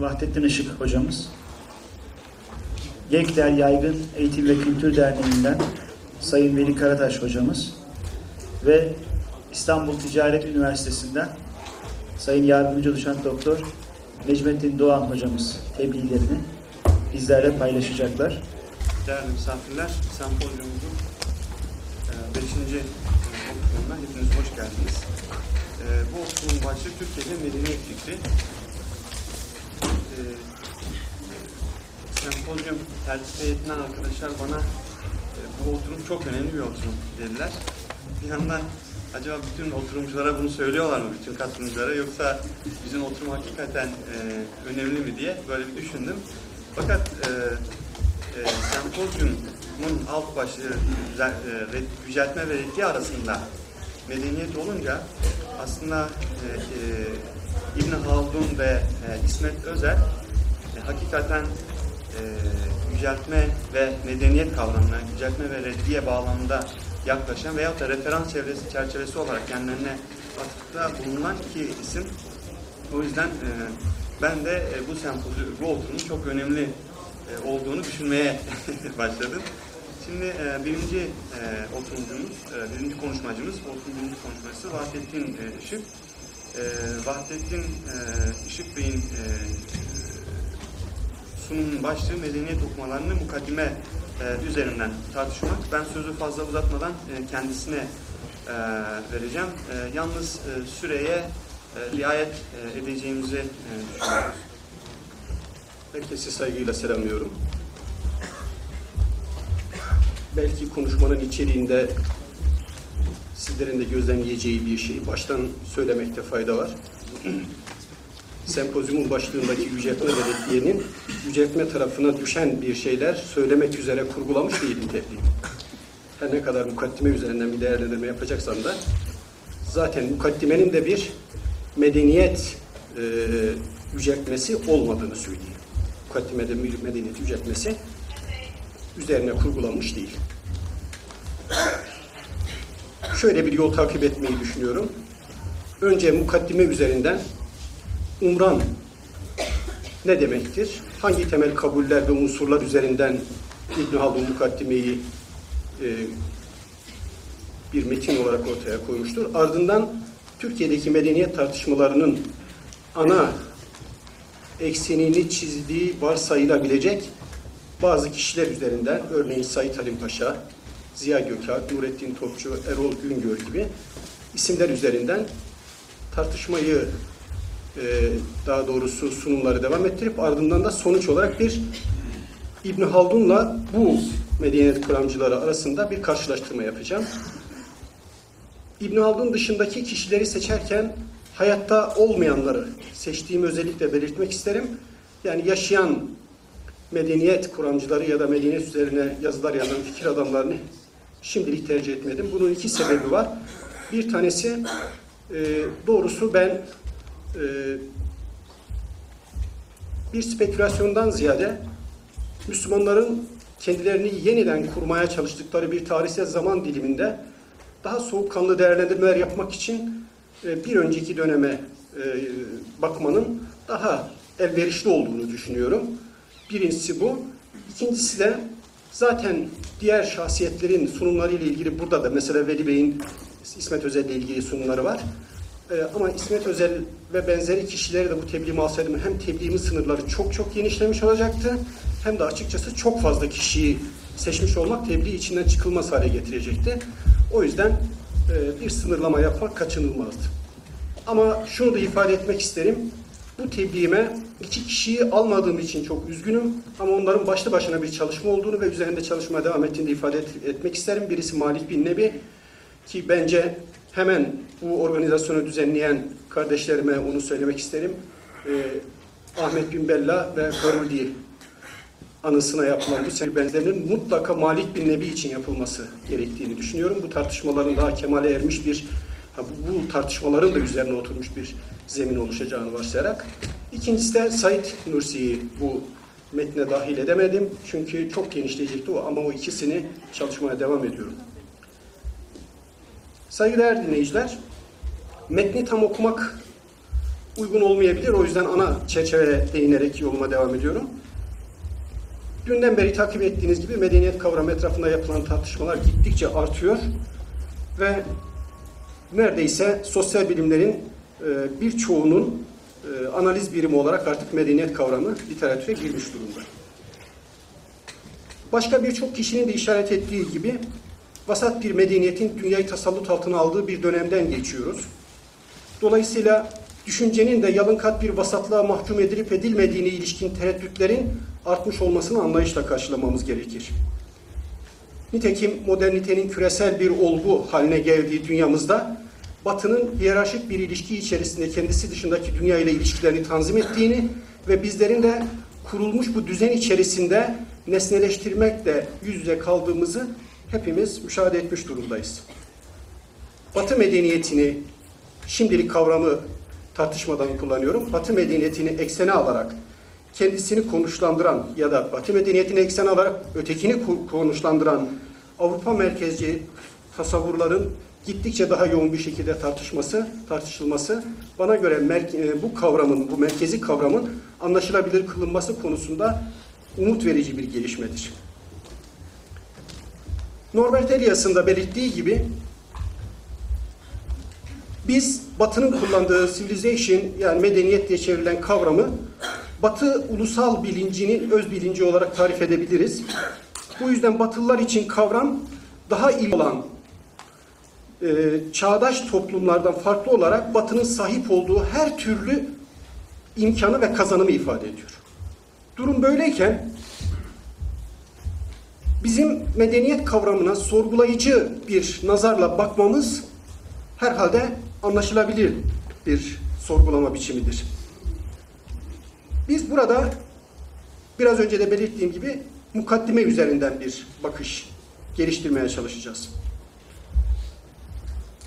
Vahdettin Işık hocamız, Gekler Yaygın Eğitim ve Kültür Derneği'nden Sayın Veli Karataş hocamız ve İstanbul Ticaret Üniversitesi'nden Sayın Yardımcı Doçent Doktor Necmettin Doğan hocamız tebliğlerini bizlerle paylaşacaklar. Değerli misafirler, sempozyumumuzun 5. oturumuna hepiniz hoş geldiniz. E, bu oturumun başlığı Türkiye'de medeniyet fikri. E, sempozyum tercih heyetinden arkadaşlar bana e, bu oturum çok önemli bir oturum dediler. Bir yandan acaba bütün oturumculara bunu söylüyorlar mı, bütün katılımcılara yoksa bizim oturum hakikaten e, önemli mi diye böyle bir düşündüm. Fakat e, e, sempozyumun alt başlığı e, yüceltme ve reddiye arasında medeniyet olunca aslında e, e, İbn Haldun ve e, İsmet Özel e, hakikaten e, yüceltme ve medeniyet kavramına, yüceltme ve reddiye bağlamında yaklaşan veyahut da referans çevresi, çerçevesi olarak kendilerine atıfta bulunan iki isim. O yüzden e, ben de e, bu sempozyum, bu oturumun çok önemli e, olduğunu düşünmeye başladım. Şimdi e, birinci e, oturumcumuz, e, birinci konuşmacımız, birinci konuşmacısı Vahdettin e, Işık. E, Vahdettin e, Işık Bey'in e, sunumun başlığı medeniyet okumalarını mukaddime e, üzerinden tartışmak. Ben sözü fazla uzatmadan e, kendisine e, vereceğim. E, yalnız e, süreye e, riayet e, edeceğimizi e, düşünüyoruz. Herkesi saygıyla selamlıyorum. Belki konuşmanın içeriğinde sizlerin de gözlemleyeceği bir şeyi baştan söylemekte fayda var. Sempozyumun başlığındaki yüceltme reddiyenin yüceltme tarafına düşen bir şeyler söylemek üzere kurgulamış değilim tebliğ. Her ne kadar mukaddime üzerinden bir değerlendirme yapacaksam da zaten mukaddimenin de bir medeniyet e, yüceltmesi olmadığını söyleyeyim. Mukaddimede bir medeniyet yüceltmesi üzerine kurgulanmış değil. Şöyle bir yol takip etmeyi düşünüyorum. Önce mukaddime üzerinden umran ne demektir? Hangi temel kabuller ve unsurlar üzerinden İbn Haldun mukaddimeyi e, bir metin olarak ortaya koymuştur. Ardından Türkiye'deki medeniyet tartışmalarının ana eksenini çizdiği varsayılabilecek bazı kişiler üzerinden örneğin Said Halim Paşa, Ziya Gökalp, Nurettin Topçu, Erol Güngör gibi isimler üzerinden tartışmayı e, daha doğrusu sunumları devam ettirip ardından da sonuç olarak bir İbn Haldun'la bu medeniyet kuramcıları arasında bir karşılaştırma yapacağım. İbn Haldun dışındaki kişileri seçerken hayatta olmayanları seçtiğimi özellikle belirtmek isterim. Yani yaşayan medeniyet kuramcıları ya da medeniyet üzerine yazılar yazan fikir adamlarını şimdilik tercih etmedim. Bunun iki sebebi var. Bir tanesi e, doğrusu ben e, bir spekülasyondan ziyade Müslümanların kendilerini yeniden kurmaya çalıştıkları bir tarihsel zaman diliminde daha soğukkanlı değerlendirmeler yapmak için e, bir önceki döneme e, bakmanın daha elverişli olduğunu düşünüyorum. Birincisi bu. İkincisi de zaten diğer şahsiyetlerin sunumlarıyla ilgili burada da mesela Veli Bey'in İsmet Özel ile ilgili sunumları var. Ee, ama İsmet Özel ve benzeri kişileri de bu tebliğimi alsaydım hem tebliğimin sınırları çok çok genişlemiş olacaktı hem de açıkçası çok fazla kişiyi seçmiş olmak tebliğ içinden çıkılmaz hale getirecekti. O yüzden e, bir sınırlama yapmak kaçınılmazdı. Ama şunu da ifade etmek isterim. Bu tebliğime iki kişiyi almadığım için çok üzgünüm. Ama onların başlı başına bir çalışma olduğunu ve üzerinde çalışmaya devam ettiğini de ifade et- etmek isterim. Birisi Malik bin Nebi ki bence hemen bu organizasyonu düzenleyen kardeşlerime onu söylemek isterim. Ee, Ahmet bin Bella ve Garudi anısına yapılan bu serbenlerinin mutlaka Malik bin Nebi için yapılması gerektiğini düşünüyorum. Bu tartışmaların daha kemale ermiş bir, bu, bu tartışmaların da üzerine oturmuş bir zemin oluşacağını varsayarak. İkincisi de Said Nursi'yi bu metne dahil edemedim. Çünkü çok genişleyecekti o ama o ikisini çalışmaya devam ediyorum. Saygıdeğer dinleyiciler, metni tam okumak uygun olmayabilir. O yüzden ana çerçeveye değinerek yoluma devam ediyorum. Dünden beri takip ettiğiniz gibi medeniyet kavramı etrafında yapılan tartışmalar gittikçe artıyor ve neredeyse sosyal bilimlerin e, birçoğunun e, analiz birimi olarak artık medeniyet kavramı literatüre girmiş durumda. Başka birçok kişinin de işaret ettiği gibi vasat bir medeniyetin dünyayı tasallut altına aldığı bir dönemden geçiyoruz. Dolayısıyla düşüncenin de yalın kat bir vasatlığa mahkum edilip edilmediğine ilişkin tereddütlerin artmış olmasını anlayışla karşılamamız gerekir. Nitekim modernitenin küresel bir olgu haline geldiği dünyamızda Batı'nın hiyerarşik bir ilişki içerisinde kendisi dışındaki dünya ile ilişkilerini tanzim ettiğini ve bizlerin de kurulmuş bu düzen içerisinde nesneleştirmekle yüz yüze kaldığımızı hepimiz müşahede etmiş durumdayız. Batı medeniyetini şimdilik kavramı tartışmadan kullanıyorum. Batı medeniyetini eksene alarak kendisini konuşlandıran ya da Batı medeniyetini eksene alarak ötekini konuşlandıran Avrupa merkezci tasavvurların gittikçe daha yoğun bir şekilde tartışması, tartışılması bana göre e, bu kavramın, bu merkezi kavramın anlaşılabilir kılınması konusunda umut verici bir gelişmedir. Norbert Elias'ın da belirttiği gibi biz Batı'nın kullandığı civilization yani medeniyet diye çevrilen kavramı Batı ulusal bilincinin öz bilinci olarak tarif edebiliriz. Bu yüzden Batılılar için kavram daha iyi olan e, çağdaş toplumlardan farklı olarak Batı'nın sahip olduğu her türlü imkanı ve kazanımı ifade ediyor. Durum böyleyken bizim medeniyet kavramına sorgulayıcı bir nazarla bakmamız herhalde anlaşılabilir bir sorgulama biçimidir. Biz burada biraz önce de belirttiğim gibi mukaddime üzerinden bir bakış geliştirmeye çalışacağız.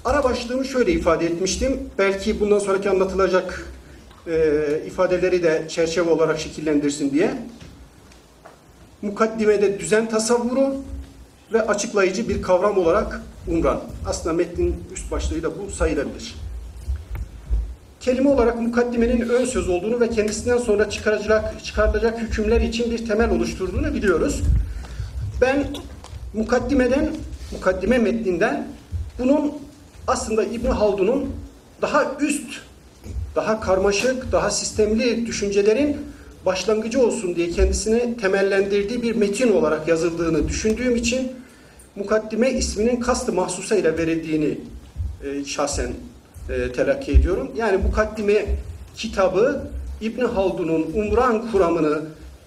Ara başlığımı şöyle ifade etmiştim. Belki bundan sonraki anlatılacak e, ifadeleri de çerçeve olarak şekillendirsin diye. Mukaddimede düzen tasavvuru ve açıklayıcı bir kavram olarak umran. Aslında metnin üst başlığı da bu sayılabilir. Kelime olarak mukaddimenin ön söz olduğunu ve kendisinden sonra çıkarılacak, çıkarılacak hükümler için bir temel oluşturduğunu biliyoruz. Ben mukaddimeden, mukaddime metninden bunun aslında İbn Haldun'un daha üst, daha karmaşık, daha sistemli düşüncelerin başlangıcı olsun diye kendisini temellendirdiği bir metin olarak yazıldığını düşündüğüm için mukaddime isminin kastı mahsusa ile verildiğini e, şahsen e, telakki ediyorum. Yani mukaddime kitabı İbn Haldun'un umran kuramını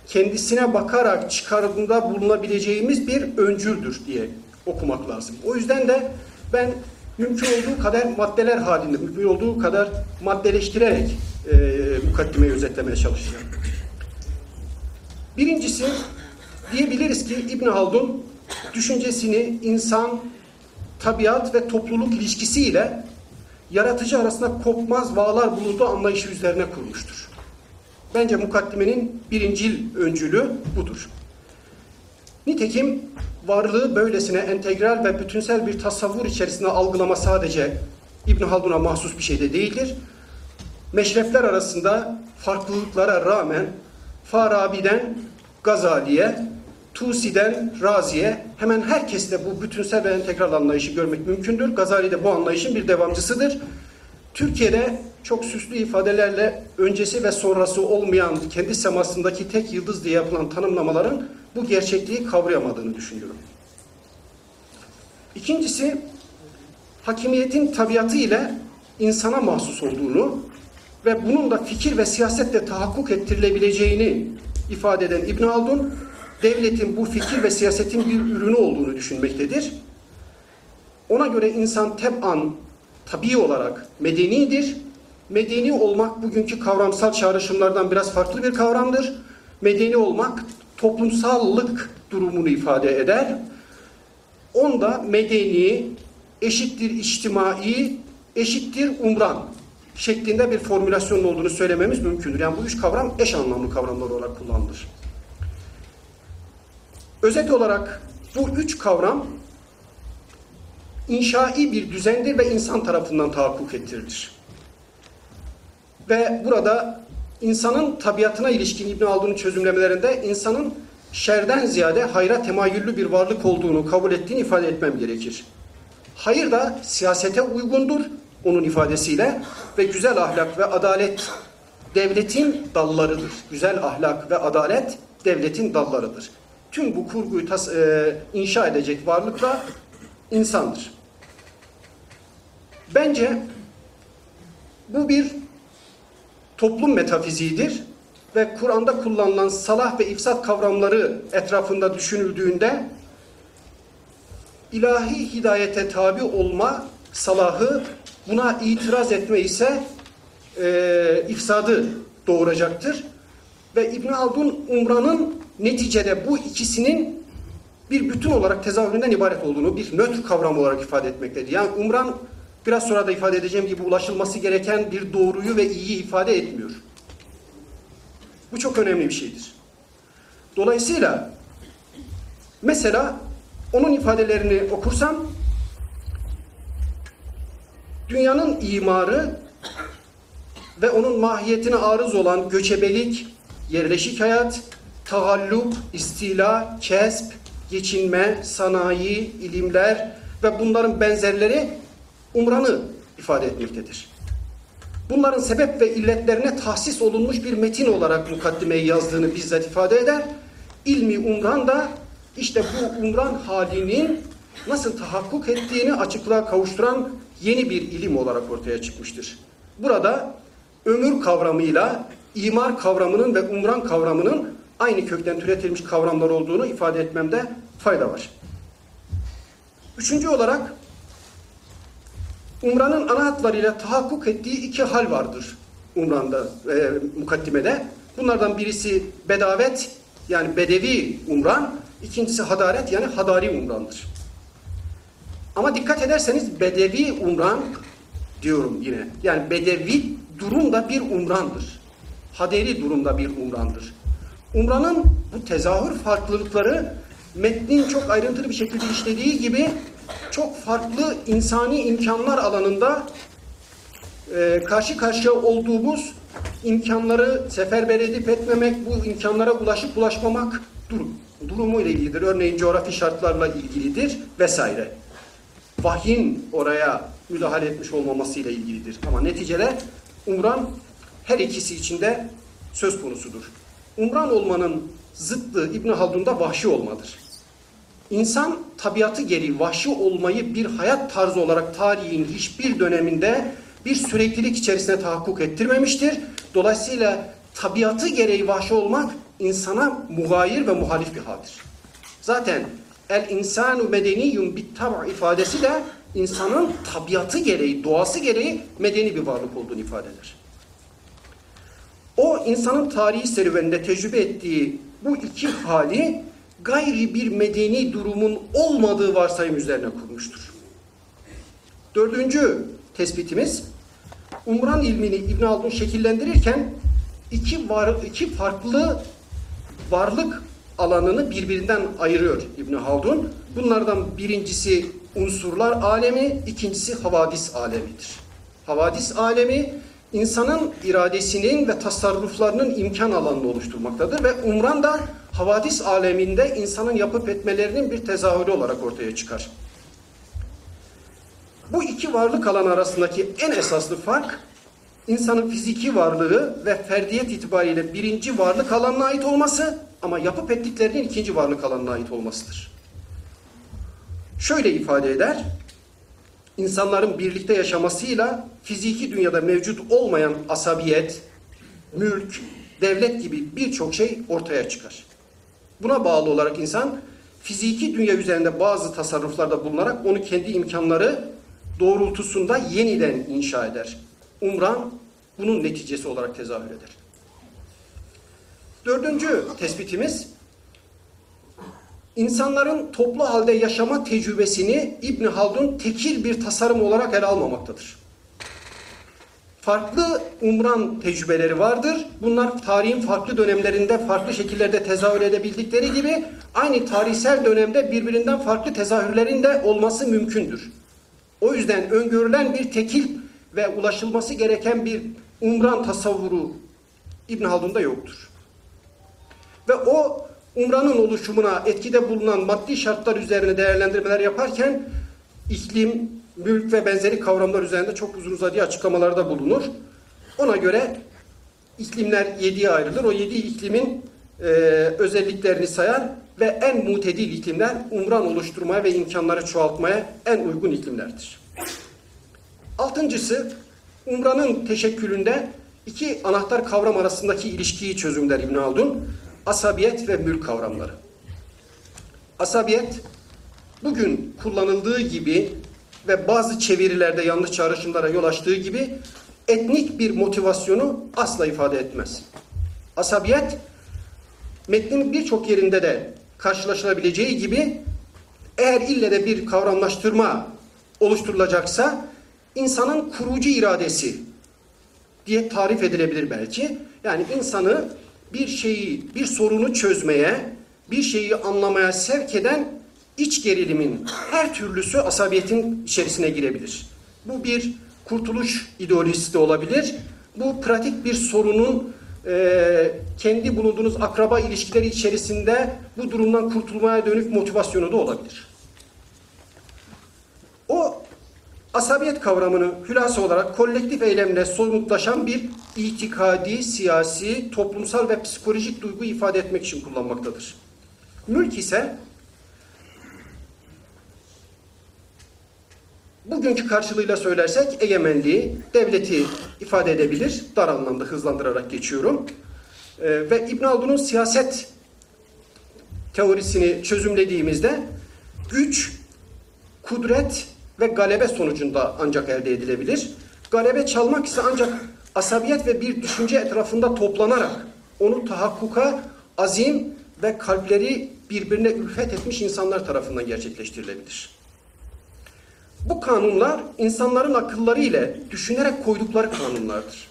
kendisine bakarak çıkarımda bulunabileceğimiz bir öncüldür diye okumak lazım. O yüzden de ben mümkün olduğu kadar maddeler halinde, mümkün olduğu kadar maddeleştirerek e, mukaddimeyi özetlemeye çalışacağım. Birincisi diyebiliriz ki İbn Haldun düşüncesini insan, tabiat ve topluluk ilişkisiyle yaratıcı arasında kopmaz bağlar bulunduğu anlayışı üzerine kurmuştur. Bence mukaddimenin birincil öncülü budur. Nitekim varlığı böylesine entegral ve bütünsel bir tasavvur içerisinde algılama sadece İbn Haldun'a mahsus bir şey de değildir. Meşrefler arasında farklılıklara rağmen Farabi'den Gazali'ye, Tusi'den Razi'ye hemen herkeste bu bütünsel ve entegral anlayışı görmek mümkündür. Gazali de bu anlayışın bir devamcısıdır. Türkiye'de çok süslü ifadelerle öncesi ve sonrası olmayan kendi semasındaki tek yıldız diye yapılan tanımlamaların bu gerçekliği kavrayamadığını düşünüyorum. İkincisi, hakimiyetin tabiatı ile insana mahsus olduğunu ve bunun da fikir ve siyasetle tahakkuk ettirilebileceğini ifade eden İbn Haldun, devletin bu fikir ve siyasetin bir ürünü olduğunu düşünmektedir. Ona göre insan teb'an, tabii olarak medenidir. Medeni olmak bugünkü kavramsal çağrışımlardan biraz farklı bir kavramdır. Medeni olmak toplumsallık durumunu ifade eder. Onda medeni eşittir içtimai, eşittir umran şeklinde bir formülasyonun olduğunu söylememiz mümkündür. Yani bu üç kavram eş anlamlı kavramlar olarak kullanılır. Özet olarak bu üç kavram inşai bir düzendir ve insan tarafından tahakkuk ettirilir. Ve burada insanın tabiatına ilişkin İbn Haldun'un çözümlemelerinde insanın şerden ziyade hayra temayüllü bir varlık olduğunu kabul ettiğini ifade etmem gerekir. Hayır da siyasete uygundur onun ifadesiyle ve güzel ahlak ve adalet devletin dallarıdır. Güzel ahlak ve adalet devletin dallarıdır. Tüm bu kurguyu tas- e, inşa edecek varlık da insandır. Bence bu bir toplum metafiziğidir ve Kur'an'da kullanılan salah ve ifsat kavramları etrafında düşünüldüğünde ilahi hidayete tabi olma salahı buna itiraz etme ise e, ifsadı doğuracaktır. Ve İbn Haldun Umran'ın neticede bu ikisinin bir bütün olarak tezahüründen ibaret olduğunu bir nötr kavram olarak ifade etmektedir. Yani Umran biraz sonra da ifade edeceğim gibi ulaşılması gereken bir doğruyu ve iyiyi ifade etmiyor. Bu çok önemli bir şeydir. Dolayısıyla mesela onun ifadelerini okursam dünyanın imarı ve onun mahiyetine arız olan göçebelik, yerleşik hayat, tahallup, istila, kesp, geçinme, sanayi, ilimler ve bunların benzerleri umranı ifade etmektedir. Bunların sebep ve illetlerine tahsis olunmuş bir metin olarak mukaddimeyi yazdığını bizzat ifade eder. İlmi umran da işte bu umran halinin nasıl tahakkuk ettiğini açıklığa kavuşturan yeni bir ilim olarak ortaya çıkmıştır. Burada ömür kavramıyla imar kavramının ve umran kavramının aynı kökten türetilmiş kavramlar olduğunu ifade etmemde fayda var. Üçüncü olarak Umranın ana hatlarıyla tahakkuk ettiği iki hal vardır Umran'da, e, mukaddimede. Bunlardan birisi bedavet yani bedevi umran, ikincisi hadaret yani hadari umrandır. Ama dikkat ederseniz bedevi umran diyorum yine. Yani bedevi durum da bir umrandır. Haderi durumda bir umrandır. Umranın bu tezahür farklılıkları metnin çok ayrıntılı bir şekilde işlediği gibi çok farklı insani imkanlar alanında e, karşı karşıya olduğumuz imkanları seferber edip etmemek, bu imkanlara ulaşıp ulaşmamak durum, durumu ile ilgilidir. Örneğin coğrafi şartlarla ilgilidir vesaire. Vahyin oraya müdahale etmiş olmaması ile ilgilidir. Ama neticede umran her ikisi içinde söz konusudur. Umran olmanın zıttı İbn Haldun'da vahşi olmadır. İnsan tabiatı gereği vahşi olmayı bir hayat tarzı olarak tarihin hiçbir döneminde bir süreklilik içerisine tahakkuk ettirmemiştir. Dolayısıyla tabiatı gereği vahşi olmak insana mugayir ve muhalif bir haldir. Zaten el insanu medeniyun bit tab' ifadesi de insanın tabiatı gereği, doğası gereği medeni bir varlık olduğunu ifade eder. O insanın tarihi serüveninde tecrübe ettiği bu iki hali gayri bir medeni durumun olmadığı varsayım üzerine kurmuştur. Dördüncü tespitimiz, Umran ilmini İbn Haldun şekillendirirken iki, var, iki farklı varlık alanını birbirinden ayırıyor İbn Haldun. Bunlardan birincisi unsurlar alemi, ikincisi havadis alemidir. Havadis alemi insanın iradesinin ve tasarruflarının imkan alanını oluşturmaktadır ve umran da havadis aleminde insanın yapıp etmelerinin bir tezahürü olarak ortaya çıkar. Bu iki varlık alanı arasındaki en esaslı fark insanın fiziki varlığı ve ferdiyet itibariyle birinci varlık alanına ait olması ama yapıp ettiklerinin ikinci varlık alanına ait olmasıdır. Şöyle ifade eder, insanların birlikte yaşamasıyla fiziki dünyada mevcut olmayan asabiyet, mülk, devlet gibi birçok şey ortaya çıkar. Buna bağlı olarak insan fiziki dünya üzerinde bazı tasarruflarda bulunarak onu kendi imkanları doğrultusunda yeniden inşa eder. Umran bunun neticesi olarak tezahür eder. Dördüncü tespitimiz insanların toplu halde yaşama tecrübesini İbn Haldun tekil bir tasarım olarak ele almamaktadır. Farklı umran tecrübeleri vardır. Bunlar tarihin farklı dönemlerinde farklı şekillerde tezahür edebildikleri gibi aynı tarihsel dönemde birbirinden farklı tezahürlerin de olması mümkündür. O yüzden öngörülen bir tekil ve ulaşılması gereken bir umran tasavvuru İbn Haldun'da yoktur. Ve o umranın oluşumuna etkide bulunan maddi şartlar üzerine değerlendirmeler yaparken iklim, mülk ve benzeri kavramlar üzerinde çok uzun uzadıya açıklamalarda bulunur. Ona göre iklimler yediye ayrılır. O yedi iklimin e, özelliklerini sayar ve en mutedil iklimler umran oluşturmaya ve imkanları çoğaltmaya en uygun iklimlerdir. Altıncısı, umranın teşekkülünde iki anahtar kavram arasındaki ilişkiyi çözümler İbn Haldun. Asabiyet ve mülk kavramları. Asabiyet, bugün kullanıldığı gibi ve bazı çevirilerde yanlış çağrışımlara yol açtığı gibi etnik bir motivasyonu asla ifade etmez. Asabiyet, metnin birçok yerinde de karşılaşılabileceği gibi eğer ille de bir kavramlaştırma oluşturulacaksa insanın kurucu iradesi diye tarif edilebilir belki. Yani insanı bir şeyi, bir sorunu çözmeye, bir şeyi anlamaya sevk eden iç gerilimin her türlüsü asabiyetin içerisine girebilir. Bu bir kurtuluş ideolojisi de olabilir. Bu pratik bir sorunun e, kendi bulunduğunuz akraba ilişkileri içerisinde bu durumdan kurtulmaya dönük motivasyonu da olabilir. O asabiyet kavramını hülasa olarak kolektif eylemle somutlaşan bir itikadi, siyasi, toplumsal ve psikolojik duygu ifade etmek için kullanmaktadır. Mülk ise bugünkü karşılığıyla söylersek egemenliği, devleti ifade edebilir. Dar anlamda hızlandırarak geçiyorum. Ee, ve İbn Haldun'un siyaset teorisini çözümlediğimizde güç, kudret ve galebe sonucunda ancak elde edilebilir. Galebe çalmak ise ancak asabiyet ve bir düşünce etrafında toplanarak onu tahakkuka azim ve kalpleri birbirine ülfet etmiş insanlar tarafından gerçekleştirilebilir. Bu kanunlar insanların akılları ile düşünerek koydukları kanunlardır.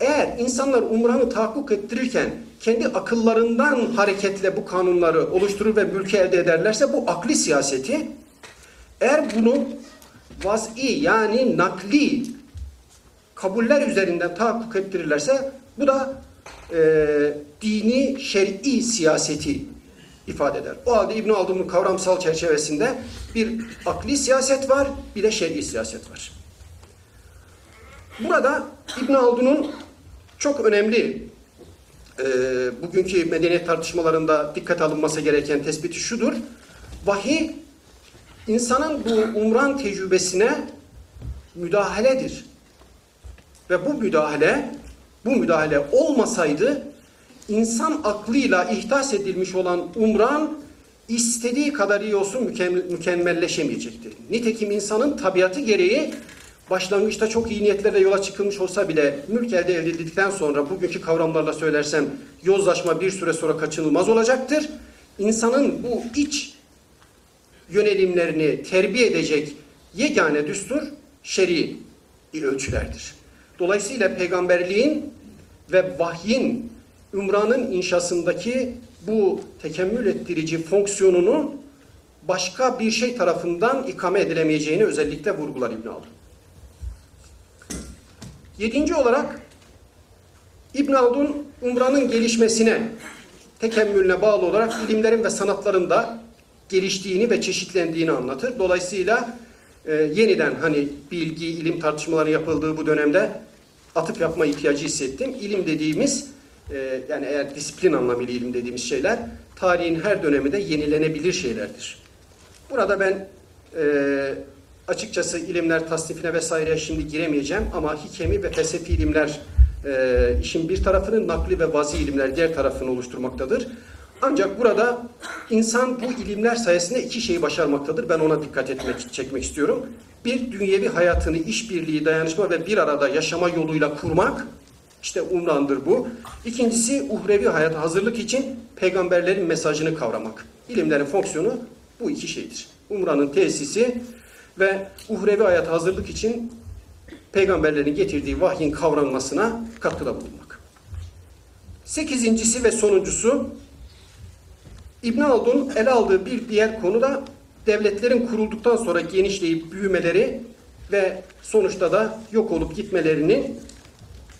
Eğer insanlar umranı tahakkuk ettirirken kendi akıllarından hareketle bu kanunları oluşturur ve mülkü elde ederlerse bu akli siyaseti eğer bunu vaz'i yani nakli kabuller üzerinden tahakkuk ettirirlerse bu da e, dini şer'i siyaseti ifade eder. O halde İbn Haldun'un kavramsal çerçevesinde bir akli siyaset var, bir de şer'i siyaset var. Burada İbn Haldun'un çok önemli e, bugünkü medeniyet tartışmalarında dikkat alınması gereken tespiti şudur. Vahiy insanın bu umran tecrübesine müdahaledir. Ve bu müdahale, bu müdahale olmasaydı insan aklıyla ihdas edilmiş olan umran istediği kadar iyi olsun mükemmelleşemeyecektir. Nitekim insanın tabiatı gereği başlangıçta çok iyi niyetlerle yola çıkılmış olsa bile mülk elde edildikten sonra bugünkü kavramlarla söylersem yozlaşma bir süre sonra kaçınılmaz olacaktır. İnsanın bu iç yönelimlerini terbiye edecek yegane düstur şer'i ölçülerdir. Dolayısıyla peygamberliğin ve vahyin ümranın inşasındaki bu tekemmül ettirici fonksiyonunu başka bir şey tarafından ikame edilemeyeceğini özellikle vurgular İbn Haldun. Yedinci olarak İbn Haldun umranın gelişmesine, tekemmülüne bağlı olarak ilimlerin ve sanatların da geliştiğini ve çeşitlendiğini anlatır. Dolayısıyla e, yeniden hani bilgi, ilim tartışmaları yapıldığı bu dönemde atıp yapma ihtiyacı hissettim. İlim dediğimiz e, yani eğer disiplin anlamıyla ilim dediğimiz şeyler tarihin her döneminde yenilenebilir şeylerdir. Burada ben e, açıkçası ilimler tasnifine vesaireye şimdi giremeyeceğim ama hikemi ve felsefi ilimler e, işin bir tarafının nakli ve vazi ilimler diğer tarafını oluşturmaktadır. Ancak burada insan bu ilimler sayesinde iki şeyi başarmaktadır. Ben ona dikkat etmek, çekmek istiyorum. Bir, dünyevi hayatını işbirliği, dayanışma ve bir arada yaşama yoluyla kurmak. İşte umrandır bu. İkincisi, uhrevi hayata hazırlık için peygamberlerin mesajını kavramak. İlimlerin fonksiyonu bu iki şeydir. Umranın tesisi ve uhrevi hayata hazırlık için peygamberlerin getirdiği vahyin kavranmasına katkıda bulunmak. Sekizincisi ve sonuncusu İbn Haldun ele aldığı bir diğer konu da devletlerin kurulduktan sonra genişleyip büyümeleri ve sonuçta da yok olup gitmelerinin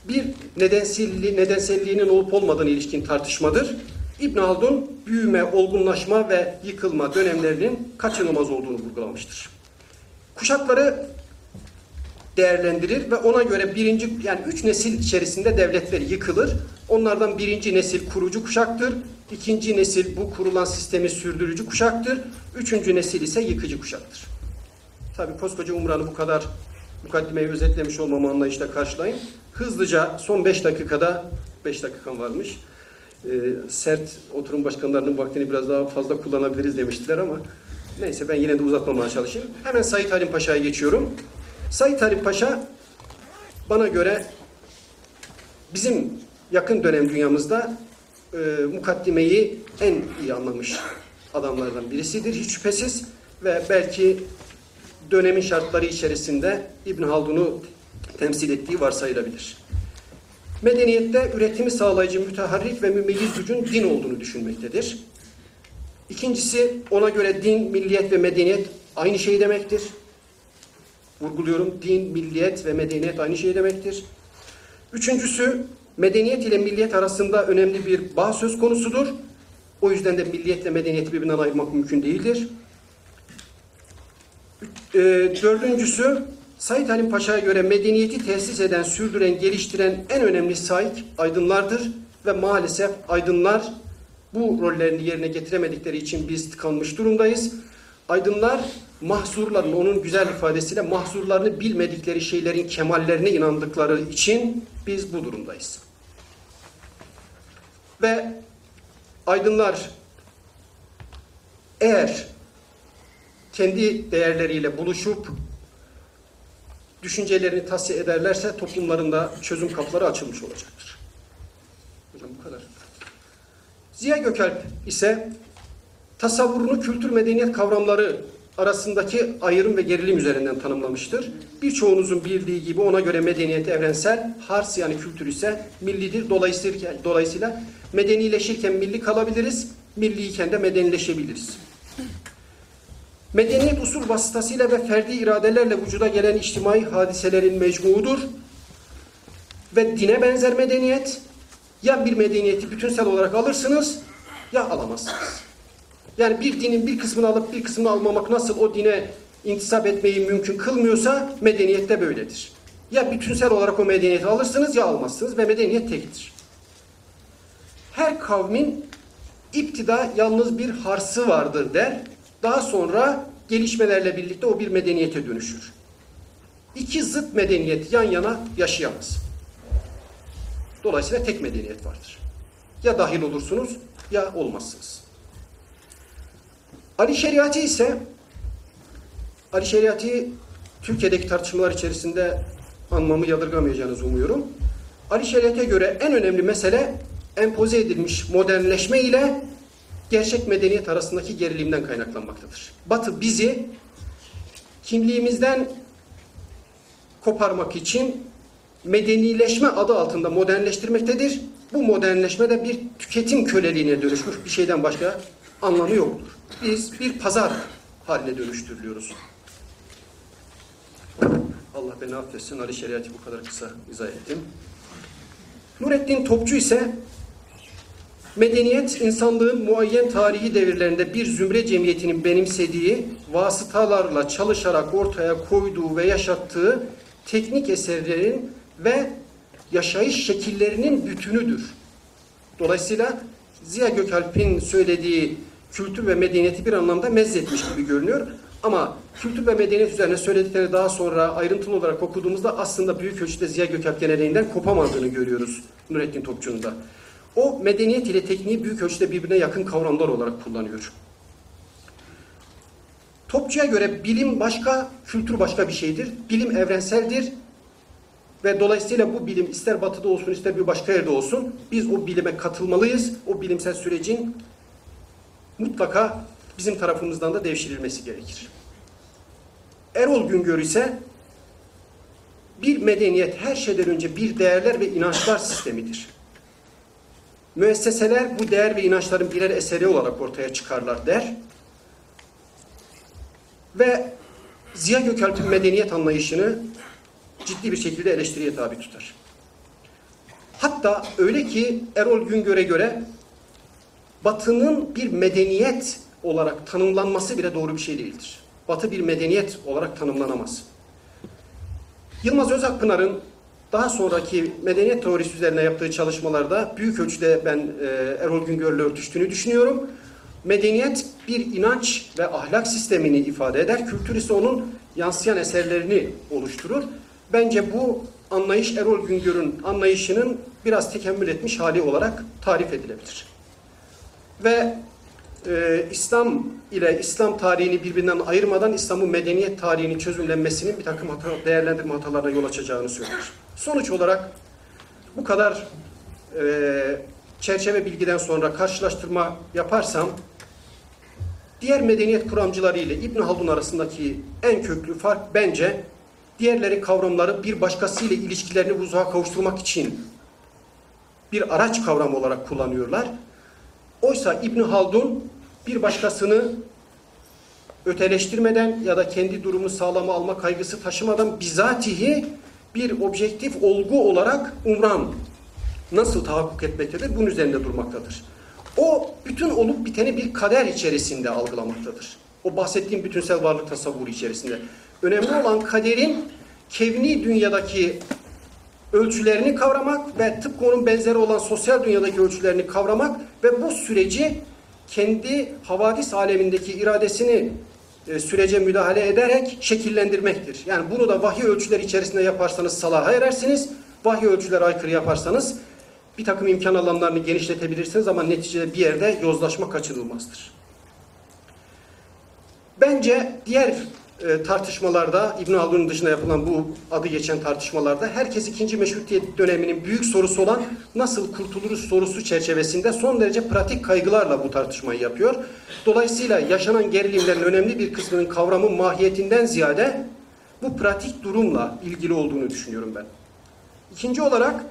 bir nedenselliği, nedenselliğinin olup olmadığını ilişkin tartışmadır. İbn Haldun büyüme, olgunlaşma ve yıkılma dönemlerinin kaçınılmaz olduğunu vurgulamıştır. Kuşakları değerlendirir ve ona göre birinci yani üç nesil içerisinde devletler yıkılır. Onlardan birinci nesil kurucu kuşaktır. ikinci nesil bu kurulan sistemi sürdürücü kuşaktır. Üçüncü nesil ise yıkıcı kuşaktır. Tabii koskoca Umran'ı bu kadar mukaddimeyi özetlemiş olmamı anlayışla karşılayın. Hızlıca son 5 dakikada 5 dakikam varmış. Ee, sert oturum başkanlarının vaktini biraz daha fazla kullanabiliriz demiştiler ama neyse ben yine de uzatmamaya çalışayım. Hemen Said Halim Paşa'ya geçiyorum. Said Halim Paşa bana göre bizim yakın dönem dünyamızda e, mukaddimeyi en iyi anlamış adamlardan birisidir hiç şüphesiz ve belki dönemin şartları içerisinde İbn Haldun'u temsil ettiği varsayılabilir. Medeniyette üretimi sağlayıcı müteharrik ve mümeyyiz gücün din olduğunu düşünmektedir. İkincisi ona göre din, milliyet ve medeniyet aynı şey demektir. Vurguluyorum din, milliyet ve medeniyet aynı şey demektir. Üçüncüsü medeniyet ile milliyet arasında önemli bir bağ söz konusudur. O yüzden de milliyetle medeniyeti birbirinden ayırmak mümkün değildir. E, dördüncüsü Said Halim Paşa'ya göre medeniyeti tesis eden, sürdüren, geliştiren en önemli saik aydınlardır ve maalesef aydınlar bu rollerini yerine getiremedikleri için biz tıkanmış durumdayız. Aydınlar mahzurların, onun güzel ifadesiyle mahzurlarını bilmedikleri şeylerin kemallerine inandıkları için biz bu durumdayız. Ve aydınlar eğer kendi değerleriyle buluşup düşüncelerini tahsiye ederlerse toplumlarında çözüm kapıları açılmış olacaktır. Hocam bu kadar. Ziya Gökalp ise tasavvurunu kültür medeniyet kavramları arasındaki ayrım ve gerilim üzerinden tanımlamıştır. Birçoğunuzun bildiği gibi ona göre medeniyet evrensel, hars yani kültür ise millidir. Dolayısıyla, dolayısıyla medenileşirken milli kalabiliriz, milliyken de medenileşebiliriz. Medeniyet usul vasıtasıyla ve ferdi iradelerle vücuda gelen içtimai hadiselerin mecmuudur. Ve dine benzer medeniyet, ya bir medeniyeti bütünsel olarak alırsınız ya alamazsınız. Yani bir dinin bir kısmını alıp bir kısmını almamak nasıl o dine intisap etmeyi mümkün kılmıyorsa medeniyet de böyledir. Ya bütünsel olarak o medeniyeti alırsınız ya almazsınız ve medeniyet tektir. Her kavmin iptida yalnız bir harsı vardır der. Daha sonra gelişmelerle birlikte o bir medeniyete dönüşür. İki zıt medeniyet yan yana yaşayamaz. Dolayısıyla tek medeniyet vardır. Ya dahil olursunuz ya olmazsınız. Ali Şeriatı ise Ali Şeriatı Türkiye'deki tartışmalar içerisinde anmamı yadırgamayacağınızı umuyorum. Ali Şeriat'a göre en önemli mesele empoze edilmiş modernleşme ile gerçek medeniyet arasındaki gerilimden kaynaklanmaktadır. Batı bizi kimliğimizden koparmak için medenileşme adı altında modernleştirmektedir. Bu modernleşme de bir tüketim köleliğine dönüşmüş bir şeyden başka anlamı yoktur. Biz bir pazar haline dönüştürülüyoruz. Allah beni affetsin. Ali Şeriat'ı bu kadar kısa izah ettim. Nurettin Topçu ise medeniyet insanlığın muayyen tarihi devirlerinde bir zümre cemiyetinin benimsediği, vasıtalarla çalışarak ortaya koyduğu ve yaşattığı teknik eserlerin ve yaşayış şekillerinin bütünüdür. Dolayısıyla Ziya Gökalp'in söylediği kültür ve medeniyeti bir anlamda mezzetmiş gibi görünüyor. Ama kültür ve medeniyet üzerine söyledikleri daha sonra ayrıntılı olarak okuduğumuzda aslında büyük ölçüde Ziya Gökalp geleneğinden kopamadığını görüyoruz Nurettin Topçu'nun da. O medeniyet ile tekniği büyük ölçüde birbirine yakın kavramlar olarak kullanıyor. Topçu'ya göre bilim başka, kültür başka bir şeydir. Bilim evrenseldir ve dolayısıyla bu bilim ister batıda olsun ister bir başka yerde olsun biz o bilime katılmalıyız. O bilimsel sürecin mutlaka bizim tarafımızdan da devşirilmesi gerekir. Erol Güngör ise bir medeniyet her şeyden önce bir değerler ve inançlar sistemidir. Müesseseler bu değer ve inançların birer eseri olarak ortaya çıkarlar der. Ve Ziya Gökalp'in medeniyet anlayışını ciddi bir şekilde eleştiriye tabi tutar. Hatta öyle ki Erol Güngör'e göre Batı'nın bir medeniyet olarak tanımlanması bile doğru bir şey değildir. Batı bir medeniyet olarak tanımlanamaz. Yılmaz Özakpınar'ın daha sonraki medeniyet teorisi üzerine yaptığı çalışmalarda büyük ölçüde ben e, Erol Güngör'le örtüştüğünü düşünüyorum. Medeniyet bir inanç ve ahlak sistemini ifade eder. Kültür ise onun yansıyan eserlerini oluşturur. Bence bu anlayış Erol Güngör'ün anlayışının biraz tekemmül etmiş hali olarak tarif edilebilir. Ve e, İslam ile İslam tarihini birbirinden ayırmadan İslam'ın medeniyet tarihinin çözümlenmesinin bir takım hata, değerlendirme hatalarına yol açacağını söyler. Sonuç olarak bu kadar e, çerçeve bilgiden sonra karşılaştırma yaparsam diğer medeniyet kuramcıları ile İbn Haldun arasındaki en köklü fark bence diğerleri kavramları bir başkasıyla ilişkilerini vuzuğa kavuşturmak için bir araç kavramı olarak kullanıyorlar. Oysa İbn Haldun bir başkasını öteleştirmeden ya da kendi durumu sağlama alma kaygısı taşımadan bizatihi bir objektif olgu olarak umran nasıl tahakkuk etmektedir? Bunun üzerinde durmaktadır. O bütün olup biteni bir kader içerisinde algılamaktadır. O bahsettiğim bütünsel varlık tasavvuru içerisinde. Önemli olan kaderin kevni dünyadaki ölçülerini kavramak ve tıpkı onun benzeri olan sosyal dünyadaki ölçülerini kavramak ve bu süreci kendi havadis alemindeki iradesini e, sürece müdahale ederek şekillendirmektir. Yani bunu da vahiy ölçüleri içerisinde yaparsanız salaha erersiniz. Vahiy ölçüleri aykırı yaparsanız bir takım imkan alanlarını genişletebilirsiniz ama neticede bir yerde yozlaşma kaçınılmazdır. Bence diğer e, tartışmalarda İbn Haldun'un dışında yapılan bu adı geçen tartışmalarda herkes ikinci meşrutiyet döneminin büyük sorusu olan nasıl kurtuluruz sorusu çerçevesinde son derece pratik kaygılarla bu tartışmayı yapıyor. Dolayısıyla yaşanan gerilimlerin önemli bir kısmının kavramın mahiyetinden ziyade bu pratik durumla ilgili olduğunu düşünüyorum ben. İkinci olarak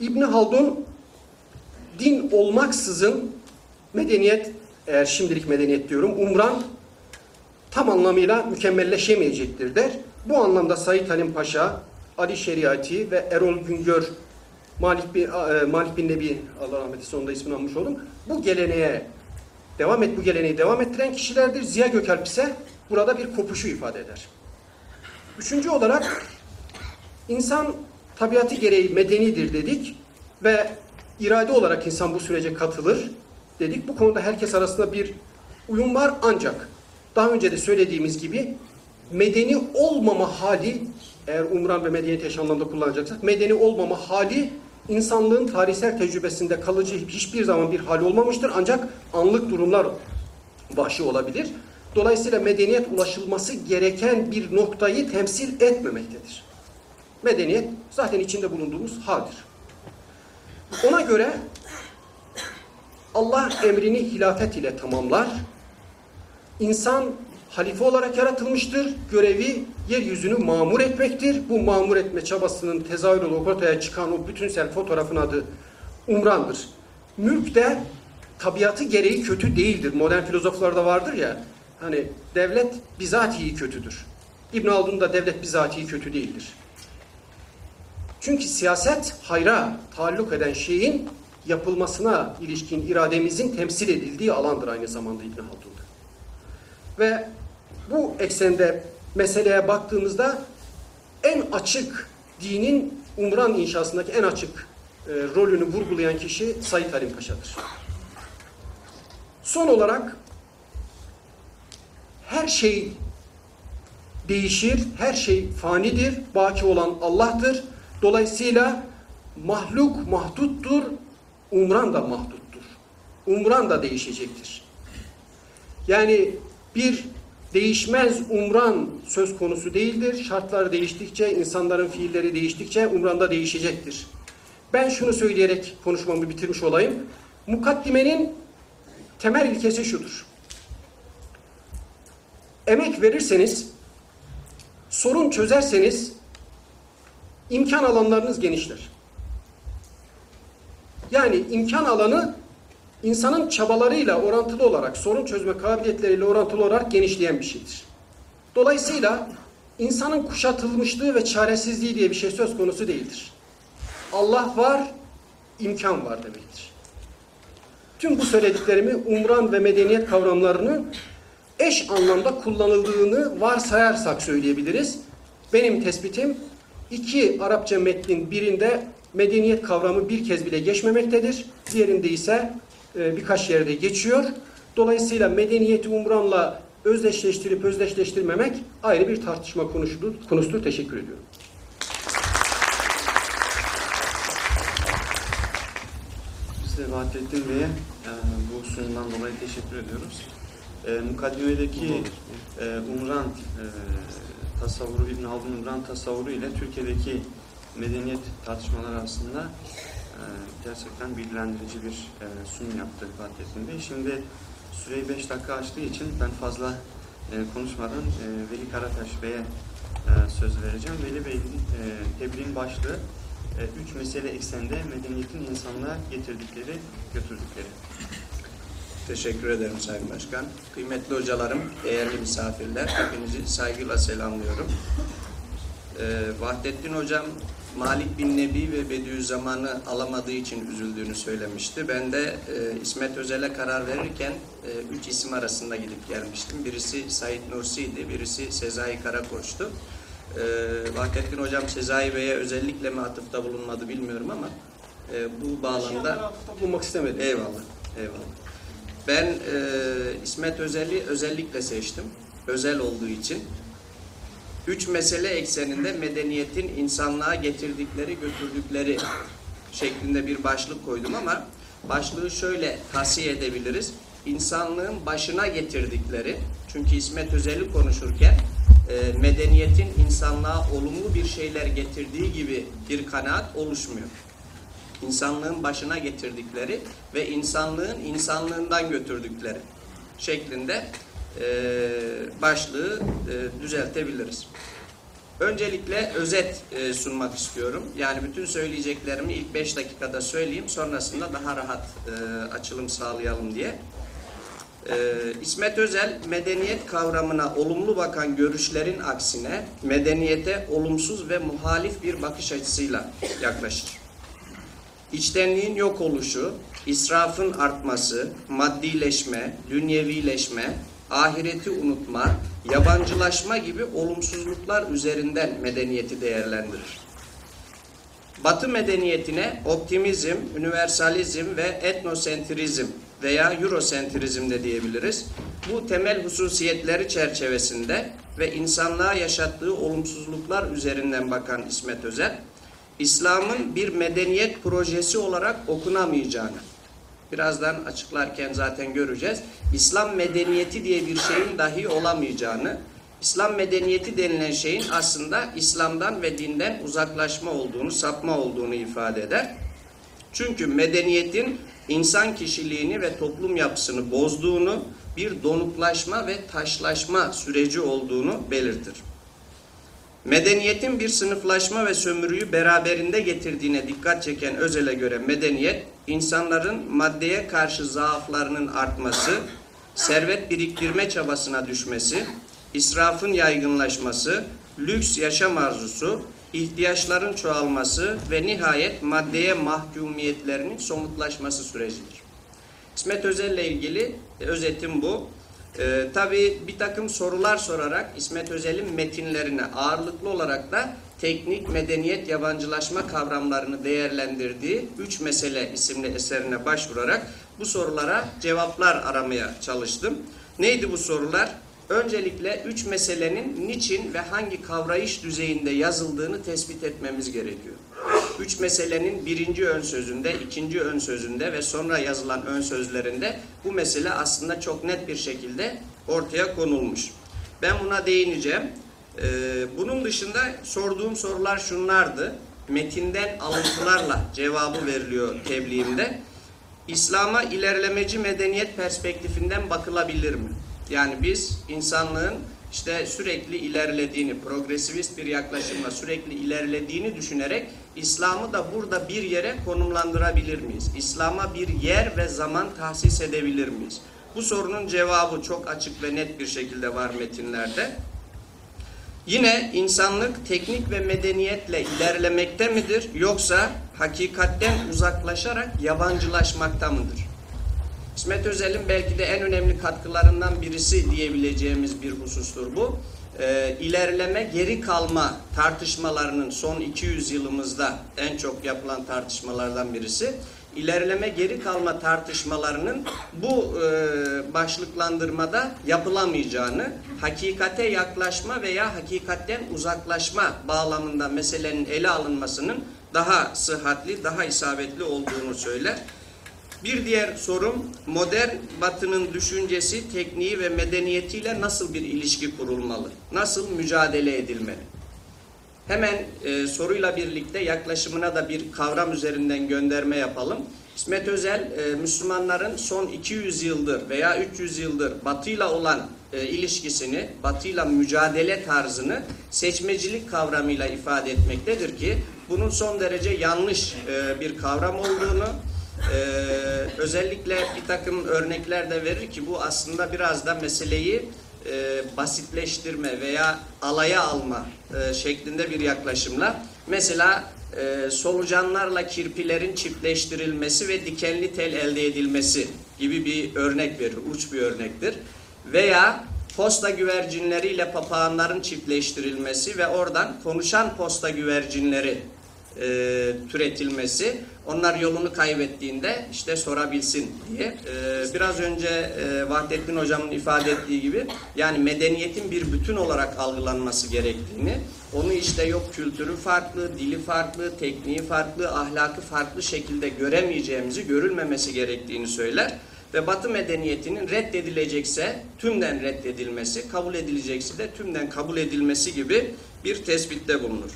İbn Haldun din olmaksızın medeniyet eğer şimdilik medeniyet diyorum umran tam anlamıyla mükemmelleşemeyecektir der. Bu anlamda Said Halim Paşa, Ali Şeriati ve Erol Güngör, Malik bin, e, Malik bin Nebi, Allah rahmet eylesin sonunda ismini almış oldum. Bu geleneğe devam et, bu geleneği devam ettiren kişilerdir. Ziya Gökalp ise burada bir kopuşu ifade eder. Üçüncü olarak insan tabiatı gereği medenidir dedik ve irade olarak insan bu sürece katılır dedik. Bu konuda herkes arasında bir uyum var ancak daha önce de söylediğimiz gibi medeni olmama hali eğer umran ve medeniyet eş anlamda kullanacaksak medeni olmama hali insanlığın tarihsel tecrübesinde kalıcı hiçbir zaman bir hal olmamıştır ancak anlık durumlar başı olabilir. Dolayısıyla medeniyet ulaşılması gereken bir noktayı temsil etmemektedir. Medeniyet zaten içinde bulunduğumuz haldir. Ona göre Allah emrini hilafet ile tamamlar. İnsan halife olarak yaratılmıştır. Görevi yeryüzünü mamur etmektir. Bu mamur etme çabasının tezahür olarak ortaya çıkan o bütünsel fotoğrafın adı umrandır. Mülk de tabiatı gereği kötü değildir. Modern filozoflarda vardır ya, hani devlet bizatihi kötüdür. İbn Haldun'da devlet bizatihi kötü değildir. Çünkü siyaset hayra taalluk eden şeyin yapılmasına ilişkin irademizin temsil edildiği alandır aynı zamanda İbn Haldun'da. Ve bu eksende meseleye baktığımızda en açık dinin umran inşasındaki en açık e, rolünü vurgulayan kişi Said Halim Paşa'dır. Son olarak her şey değişir, her şey fanidir, baki olan Allah'tır. Dolayısıyla mahluk mahduttur, umran da mahduttur. Umran da değişecektir. Yani bir değişmez umran söz konusu değildir. Şartlar değiştikçe, insanların fiilleri değiştikçe umran da değişecektir. Ben şunu söyleyerek konuşmamı bitirmiş olayım. Mukaddimenin temel ilkesi şudur. Emek verirseniz, sorun çözerseniz imkan alanlarınız genişler. Yani imkan alanı insanın çabalarıyla orantılı olarak, sorun çözme kabiliyetleriyle orantılı olarak genişleyen bir şeydir. Dolayısıyla insanın kuşatılmışlığı ve çaresizliği diye bir şey söz konusu değildir. Allah var, imkan var demektir. Tüm bu söylediklerimi umran ve medeniyet kavramlarını eş anlamda kullanıldığını varsayarsak söyleyebiliriz. Benim tespitim iki Arapça metnin birinde medeniyet kavramı bir kez bile geçmemektedir. Diğerinde ise e, birkaç yerde geçiyor. Dolayısıyla medeniyeti umranla özdeşleştirip özdeşleştirmemek ayrı bir tartışma konusudur. konusudur. Teşekkür ediyorum. Biz de Vahdettin Bey'e e, bu sunumdan dolayı teşekkür ediyoruz. E, mukaddimedeki e, Umran e, tasavvuru, İbn Haldun Umran tasavvuru ile Türkiye'deki medeniyet tartışmaları arasında gerçekten bilgilendirici bir e, sunum yaptı Vahdettin Bey. Şimdi süreyi 5 dakika açtığı için ben fazla e, konuşmadan e, Veli Karataş Bey'e söz vereceğim. Veli Bey'in tebliğin başlığı üç mesele ekseninde medeniyetin insanlığa getirdikleri, götürdükleri. Teşekkür ederim Sayın Başkan. Kıymetli hocalarım, değerli misafirler, hepinizi saygıyla selamlıyorum. Ee, Vahdettin Hocam, Malik bin Nebi ve Bediüzzaman'ı alamadığı için üzüldüğünü söylemişti. Ben de e, İsmet Özel'e karar verirken e, üç isim arasında gidip gelmiştim. Birisi Said Nursi'ydi, birisi Sezai Karakoç'tu. Ee, Vahdettin Hocam Sezai Bey'e özellikle mi atıfta bulunmadı bilmiyorum ama e, bu bağlamda... bulmak istemedim. Eyvallah, eyvallah. Ben e, İsmet Özel'i özellikle seçtim. Özel olduğu için. Üç mesele ekseninde medeniyetin insanlığa getirdikleri, götürdükleri şeklinde bir başlık koydum ama başlığı şöyle tahsiye edebiliriz. İnsanlığın başına getirdikleri, çünkü İsmet Özel'i konuşurken e, medeniyetin insanlığa olumlu bir şeyler getirdiği gibi bir kanaat oluşmuyor insanlığın başına getirdikleri ve insanlığın insanlığından götürdükleri şeklinde e, başlığı e, düzeltebiliriz. Öncelikle özet e, sunmak istiyorum. Yani bütün söyleyeceklerimi ilk 5 dakikada söyleyeyim. Sonrasında daha rahat e, açılım sağlayalım diye. E, İsmet Özel medeniyet kavramına olumlu bakan görüşlerin aksine medeniyete olumsuz ve muhalif bir bakış açısıyla yaklaşır. İçtenliğin yok oluşu, israfın artması, maddileşme, dünyevileşme, ahireti unutma, yabancılaşma gibi olumsuzluklar üzerinden medeniyeti değerlendirir. Batı medeniyetine optimizm, üniversalizm ve etnosentrizm veya eurosentrizm de diyebiliriz. Bu temel hususiyetleri çerçevesinde ve insanlığa yaşattığı olumsuzluklar üzerinden bakan İsmet Özel, İslam'ın bir medeniyet projesi olarak okunamayacağını, birazdan açıklarken zaten göreceğiz. İslam medeniyeti diye bir şeyin dahi olamayacağını, İslam medeniyeti denilen şeyin aslında İslam'dan ve dinden uzaklaşma olduğunu, sapma olduğunu ifade eder. Çünkü medeniyetin insan kişiliğini ve toplum yapısını bozduğunu, bir donuklaşma ve taşlaşma süreci olduğunu belirtir. Medeniyetin bir sınıflaşma ve sömürüyü beraberinde getirdiğine dikkat çeken Özel'e göre medeniyet, insanların maddeye karşı zaaflarının artması, servet biriktirme çabasına düşmesi, israfın yaygınlaşması, lüks yaşam arzusu, ihtiyaçların çoğalması ve nihayet maddeye mahkumiyetlerinin somutlaşması sürecidir. İsmet Özel'le ilgili özetim bu. Ee, tabii bir takım sorular sorarak İsmet Özel'in metinlerine ağırlıklı olarak da teknik, medeniyet, yabancılaşma kavramlarını değerlendirdiği Üç Mesele isimli eserine başvurarak bu sorulara cevaplar aramaya çalıştım. Neydi bu sorular? Öncelikle üç meselenin niçin ve hangi kavrayış düzeyinde yazıldığını tespit etmemiz gerekiyor. Üç meselenin birinci ön sözünde, ikinci ön sözünde ve sonra yazılan ön sözlerinde bu mesele aslında çok net bir şekilde ortaya konulmuş. Ben buna değineceğim. Ee, bunun dışında sorduğum sorular şunlardı. Metinden alıntılarla cevabı veriliyor tebliğimde. İslam'a ilerlemeci medeniyet perspektifinden bakılabilir mi? Yani biz insanlığın işte sürekli ilerlediğini, progresivist bir yaklaşımla sürekli ilerlediğini düşünerek İslam'ı da burada bir yere konumlandırabilir miyiz? İslam'a bir yer ve zaman tahsis edebilir miyiz? Bu sorunun cevabı çok açık ve net bir şekilde var metinlerde. Yine insanlık teknik ve medeniyetle ilerlemekte midir yoksa hakikatten uzaklaşarak yabancılaşmakta mıdır? İsmet Özel'in belki de en önemli katkılarından birisi diyebileceğimiz bir husustur bu. Ee, ilerleme geri kalma tartışmalarının son 200 yılımızda en çok yapılan tartışmalardan birisi. İlerleme geri kalma tartışmalarının bu e, başlıklandırmada yapılamayacağını, hakikate yaklaşma veya hakikatten uzaklaşma bağlamında meselenin ele alınmasının daha sıhhatli, daha isabetli olduğunu söyler. Bir diğer sorum modern batının düşüncesi, tekniği ve medeniyetiyle nasıl bir ilişki kurulmalı? Nasıl mücadele edilmeli? Hemen e, soruyla birlikte yaklaşımına da bir kavram üzerinden gönderme yapalım. İsmet Özel, e, Müslümanların son 200 yıldır veya 300 yıldır batıyla olan e, ilişkisini, batıyla mücadele tarzını seçmecilik kavramıyla ifade etmektedir ki bunun son derece yanlış e, bir kavram olduğunu, ee, özellikle bir takım örnekler de verir ki bu aslında biraz da meseleyi e, basitleştirme veya alaya alma e, şeklinde bir yaklaşımla mesela e, solucanlarla kirpilerin çiftleştirilmesi ve dikenli tel elde edilmesi gibi bir örnek verir, uç bir örnektir. Veya posta güvercinleriyle papağanların çiftleştirilmesi ve oradan konuşan posta güvercinleri e, türetilmesi onlar yolunu kaybettiğinde işte sorabilsin diye. E, biraz önce e, Vahdettin Hocam'ın ifade ettiği gibi yani medeniyetin bir bütün olarak algılanması gerektiğini onu işte yok kültürü farklı, dili farklı, tekniği farklı, ahlakı farklı şekilde göremeyeceğimizi, görülmemesi gerektiğini söyler. Ve Batı medeniyetinin reddedilecekse tümden reddedilmesi, kabul edilecekse de tümden kabul edilmesi gibi bir tespitte bulunur.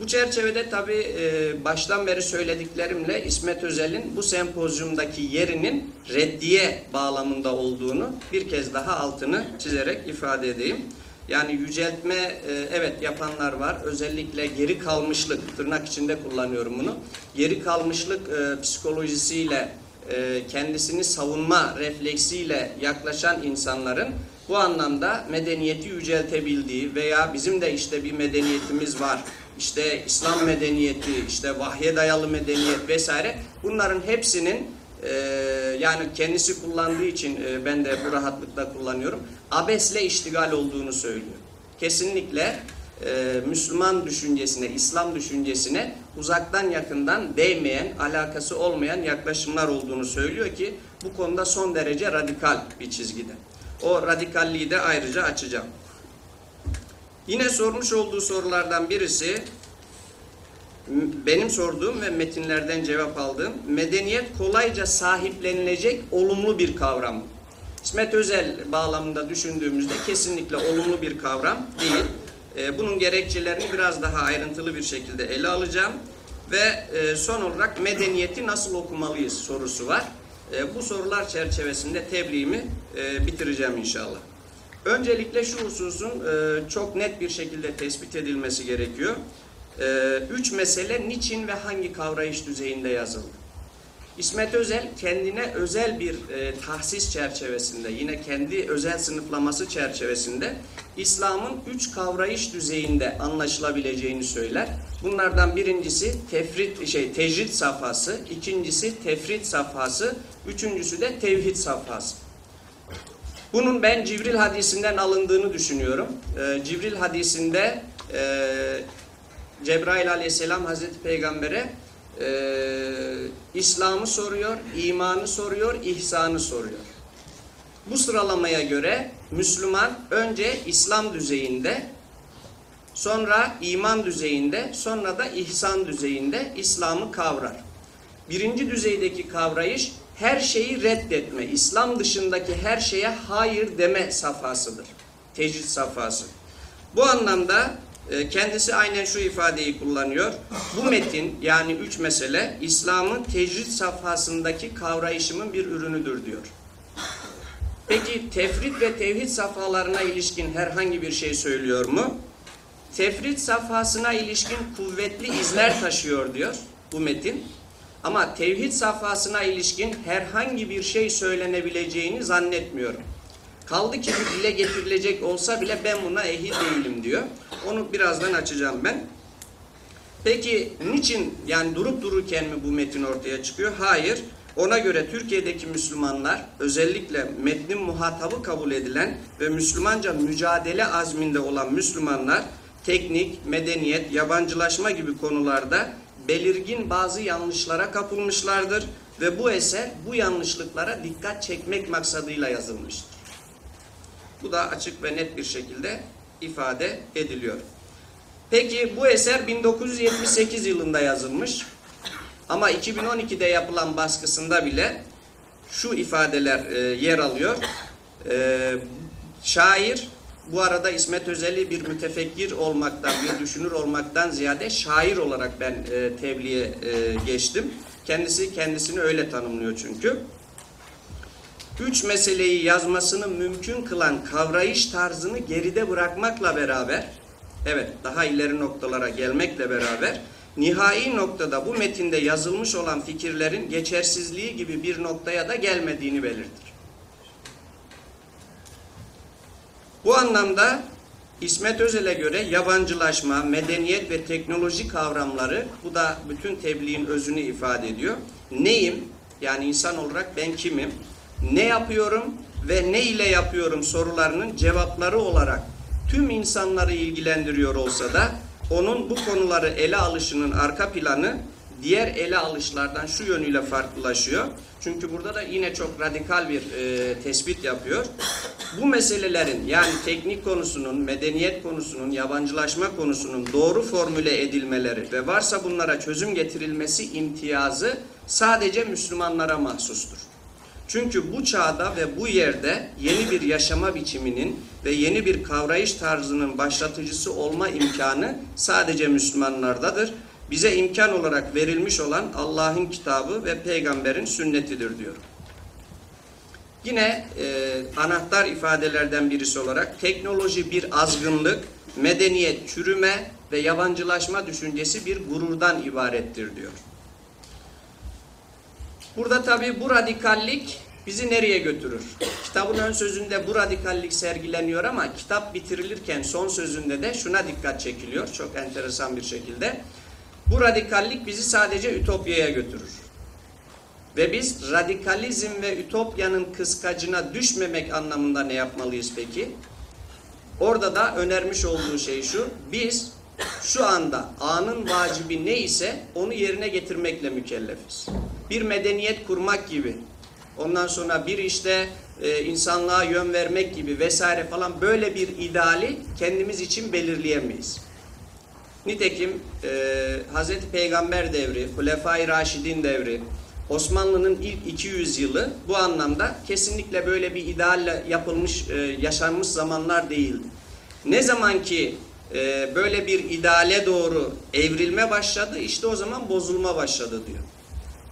Bu çerçevede tabii e, baştan beri söylediklerimle İsmet Özel'in bu sempozyumdaki yerinin reddiye bağlamında olduğunu bir kez daha altını çizerek ifade edeyim. Yani yüceltme e, evet yapanlar var. Özellikle geri kalmışlık tırnak içinde kullanıyorum bunu. Geri kalmışlık e, psikolojisiyle e, kendisini savunma refleksiyle yaklaşan insanların bu anlamda medeniyeti yüceltebildiği veya bizim de işte bir medeniyetimiz var işte İslam medeniyeti, işte vahye dayalı medeniyet vesaire bunların hepsinin e, yani kendisi kullandığı için e, ben de bu rahatlıkla kullanıyorum. Abesle iştigal olduğunu söylüyor. Kesinlikle e, Müslüman düşüncesine, İslam düşüncesine uzaktan yakından değmeyen, alakası olmayan yaklaşımlar olduğunu söylüyor ki bu konuda son derece radikal bir çizgide. O radikalliği de ayrıca açacağım. Yine sormuş olduğu sorulardan birisi benim sorduğum ve metinlerden cevap aldığım medeniyet kolayca sahiplenilecek olumlu bir kavram. İsmet Özel bağlamında düşündüğümüzde kesinlikle olumlu bir kavram değil. Ee, bunun gerekçelerini biraz daha ayrıntılı bir şekilde ele alacağım. Ve e, son olarak medeniyeti nasıl okumalıyız sorusu var. E, bu sorular çerçevesinde tebliğimi e, bitireceğim inşallah. Öncelikle şu hususun e, çok net bir şekilde tespit edilmesi gerekiyor. E, üç mesele niçin ve hangi kavrayış düzeyinde yazıldı? İsmet Özel kendine özel bir e, tahsis çerçevesinde, yine kendi özel sınıflaması çerçevesinde İslam'ın üç kavrayış düzeyinde anlaşılabileceğini söyler. Bunlardan birincisi tefrit şey tecrid safhası, ikincisi tefrit safhası, üçüncüsü de tevhid safhası. Bunun ben Cibril hadisinden alındığını düşünüyorum. Ee, Cibril hadisinde e, Cebrail aleyhisselam Hazreti Peygamber'e e, İslam'ı soruyor, imanı soruyor, ihsanı soruyor. Bu sıralamaya göre Müslüman önce İslam düzeyinde, sonra iman düzeyinde, sonra da ihsan düzeyinde İslam'ı kavrar. Birinci düzeydeki kavrayış her şeyi reddetme, İslam dışındaki her şeye hayır deme safhasıdır. Tecrid safhası. Bu anlamda e, kendisi aynen şu ifadeyi kullanıyor. Bu metin yani üç mesele İslam'ın tecrid safhasındaki kavrayışımın bir ürünüdür diyor. Peki tefrit ve tevhid safhalarına ilişkin herhangi bir şey söylüyor mu? Tefrit safhasına ilişkin kuvvetli izler taşıyor diyor bu metin. Ama tevhid safhasına ilişkin herhangi bir şey söylenebileceğini zannetmiyorum. Kaldı ki bu dile getirilecek olsa bile ben buna ehil değilim diyor. Onu birazdan açacağım ben. Peki niçin yani durup dururken mi bu metin ortaya çıkıyor? Hayır. Ona göre Türkiye'deki Müslümanlar özellikle metnin muhatabı kabul edilen ve Müslümanca mücadele azminde olan Müslümanlar teknik, medeniyet, yabancılaşma gibi konularda belirgin bazı yanlışlara kapılmışlardır ve bu eser bu yanlışlıklara dikkat çekmek maksadıyla yazılmıştır. Bu da açık ve net bir şekilde ifade ediliyor. Peki bu eser 1978 yılında yazılmış. Ama 2012'de yapılan baskısında bile şu ifadeler e, yer alıyor. E, şair bu arada İsmet Özel'i bir mütefekkir olmaktan, bir düşünür olmaktan ziyade şair olarak ben e, tebliğe e, geçtim. Kendisi kendisini öyle tanımlıyor çünkü. Üç meseleyi yazmasını mümkün kılan kavrayış tarzını geride bırakmakla beraber, evet daha ileri noktalara gelmekle beraber, nihai noktada bu metinde yazılmış olan fikirlerin geçersizliği gibi bir noktaya da gelmediğini belirtir. Bu anlamda İsmet Özel'e göre yabancılaşma, medeniyet ve teknoloji kavramları bu da bütün tebliğin özünü ifade ediyor. Neyim? Yani insan olarak ben kimim? Ne yapıyorum ve ne ile yapıyorum sorularının cevapları olarak tüm insanları ilgilendiriyor olsa da onun bu konuları ele alışının arka planı diğer ele alışlardan şu yönüyle farklılaşıyor. Çünkü burada da yine çok radikal bir e, tespit yapıyor. Bu meselelerin yani teknik konusunun, medeniyet konusunun, yabancılaşma konusunun doğru formüle edilmeleri ve varsa bunlara çözüm getirilmesi imtiyazı sadece Müslümanlara mahsustur. Çünkü bu çağda ve bu yerde yeni bir yaşama biçiminin ve yeni bir kavrayış tarzının başlatıcısı olma imkanı sadece Müslümanlardadır. Bize imkan olarak verilmiş olan Allah'ın kitabı ve peygamberin sünnetidir diyor. Yine e, anahtar ifadelerden birisi olarak teknoloji bir azgınlık, medeniyet çürüme ve yabancılaşma düşüncesi bir gururdan ibarettir diyor. Burada tabi bu radikallik bizi nereye götürür? Kitabın ön sözünde bu radikallik sergileniyor ama kitap bitirilirken son sözünde de şuna dikkat çekiliyor çok enteresan bir şekilde. Bu radikallik bizi sadece Ütopya'ya götürür. Ve biz radikalizm ve Ütopya'nın kıskacına düşmemek anlamında ne yapmalıyız peki? Orada da önermiş olduğu şey şu. Biz şu anda anın vacibi ne ise onu yerine getirmekle mükellefiz. Bir medeniyet kurmak gibi. Ondan sonra bir işte e, insanlığa yön vermek gibi vesaire falan böyle bir ideali kendimiz için belirleyemeyiz. Nitekim e, Hazreti Peygamber devri, Hulefai Raşidin devri, Osmanlı'nın ilk 200 yılı bu anlamda kesinlikle böyle bir idealle yapılmış, e, yaşanmış zamanlar değildi. Ne zaman ki e, böyle bir ideale doğru evrilme başladı, işte o zaman bozulma başladı diyor.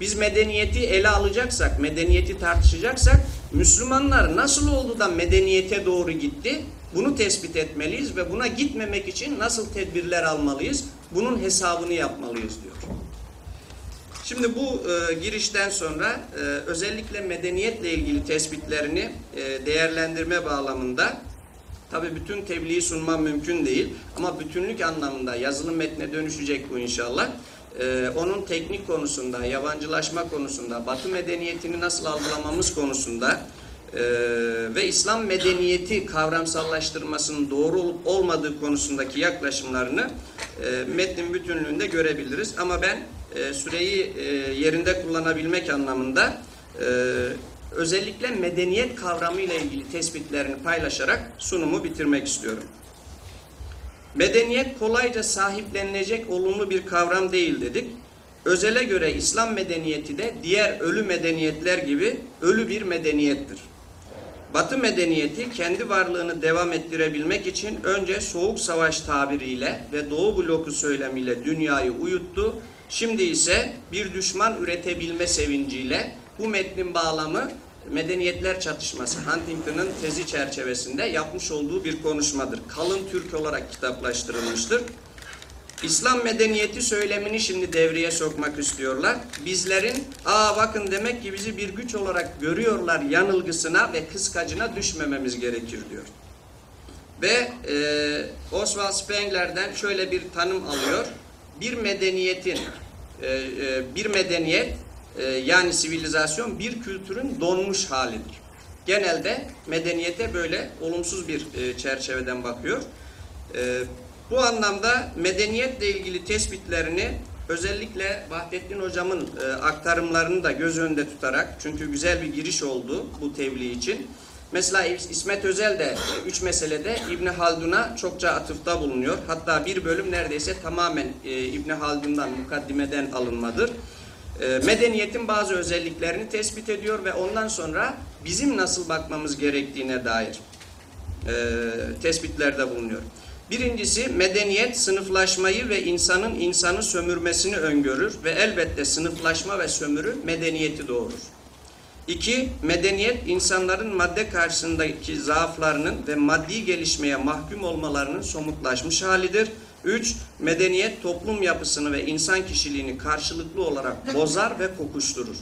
Biz medeniyeti ele alacaksak, medeniyeti tartışacaksak, Müslümanlar nasıl oldu da medeniyete doğru gitti? Bunu tespit etmeliyiz ve buna gitmemek için nasıl tedbirler almalıyız? Bunun hesabını yapmalıyız diyor. Şimdi bu e, girişten sonra e, özellikle medeniyetle ilgili tespitlerini e, değerlendirme bağlamında tabi bütün tebliği sunmam mümkün değil ama bütünlük anlamında yazılı metne dönüşecek bu inşallah. E, onun teknik konusunda, yabancılaşma konusunda, Batı medeniyetini nasıl algılamamız konusunda e, ve İslam medeniyeti kavramsallaştırmasının doğru olup olmadığı konusundaki yaklaşımlarını e, metnin bütünlüğünde görebiliriz. Ama ben e, süreyi e, yerinde kullanabilmek anlamında e, özellikle medeniyet kavramı ile ilgili tespitlerini paylaşarak sunumu bitirmek istiyorum. Medeniyet kolayca sahiplenilecek olumlu bir kavram değil dedik. Özele göre İslam medeniyeti de diğer ölü medeniyetler gibi ölü bir medeniyettir. Batı medeniyeti kendi varlığını devam ettirebilmek için önce soğuk savaş tabiriyle ve Doğu bloku söylemiyle dünyayı uyuttu. Şimdi ise bir düşman üretebilme sevinciyle bu metnin bağlamı medeniyetler çatışması Huntington'ın tezi çerçevesinde yapmış olduğu bir konuşmadır. Kalın Türk olarak kitaplaştırılmıştır. İslam medeniyeti söylemini şimdi devreye sokmak istiyorlar. Bizlerin aa bakın demek ki bizi bir güç olarak görüyorlar yanılgısına ve kıskacına düşmememiz gerekir diyor. Ve e, Oswald Spengler'den şöyle bir tanım alıyor. bir medeniyetin e, e, bir medeniyet e, yani sivilizasyon bir kültürün donmuş halidir. Genelde medeniyete böyle olumsuz bir e, çerçeveden bakıyor. E, bu anlamda medeniyetle ilgili tespitlerini özellikle Vahdettin Hocam'ın e, aktarımlarını da göz önünde tutarak çünkü güzel bir giriş oldu bu tebliğ için. Mesela İsmet Özel de e, üç meselede İbni Haldun'a çokça atıfta bulunuyor. Hatta bir bölüm neredeyse tamamen e, İbni Haldun'dan, mukaddimeden alınmadır. E, medeniyetin bazı özelliklerini tespit ediyor ve ondan sonra bizim nasıl bakmamız gerektiğine dair e, tespitlerde bulunuyor. Birincisi medeniyet sınıflaşmayı ve insanın insanı sömürmesini öngörür ve elbette sınıflaşma ve sömürü medeniyeti doğurur. İki, medeniyet insanların madde karşısındaki zaaflarının ve maddi gelişmeye mahkum olmalarının somutlaşmış halidir. Üç, medeniyet toplum yapısını ve insan kişiliğini karşılıklı olarak bozar ve kokuşturur.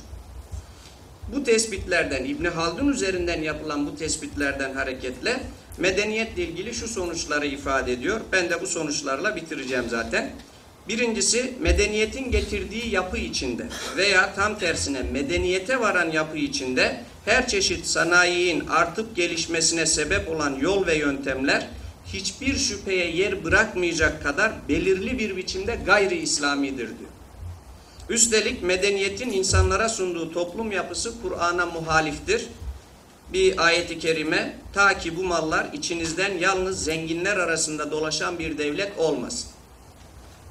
Bu tespitlerden İbni Haldun üzerinden yapılan bu tespitlerden hareketle medeniyetle ilgili şu sonuçları ifade ediyor. Ben de bu sonuçlarla bitireceğim zaten. Birincisi medeniyetin getirdiği yapı içinde veya tam tersine medeniyete varan yapı içinde her çeşit sanayinin artıp gelişmesine sebep olan yol ve yöntemler hiçbir şüpheye yer bırakmayacak kadar belirli bir biçimde gayri İslamidir diyor. Üstelik medeniyetin insanlara sunduğu toplum yapısı Kur'an'a muhaliftir. Bir ayeti kerime ta ki bu mallar içinizden yalnız zenginler arasında dolaşan bir devlet olmasın.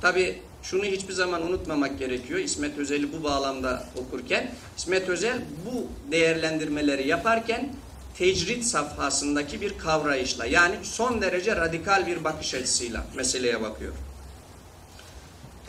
Tabi şunu hiçbir zaman unutmamak gerekiyor İsmet Özel'i bu bağlamda okurken. İsmet Özel bu değerlendirmeleri yaparken tecrit safhasındaki bir kavrayışla yani son derece radikal bir bakış açısıyla meseleye bakıyor.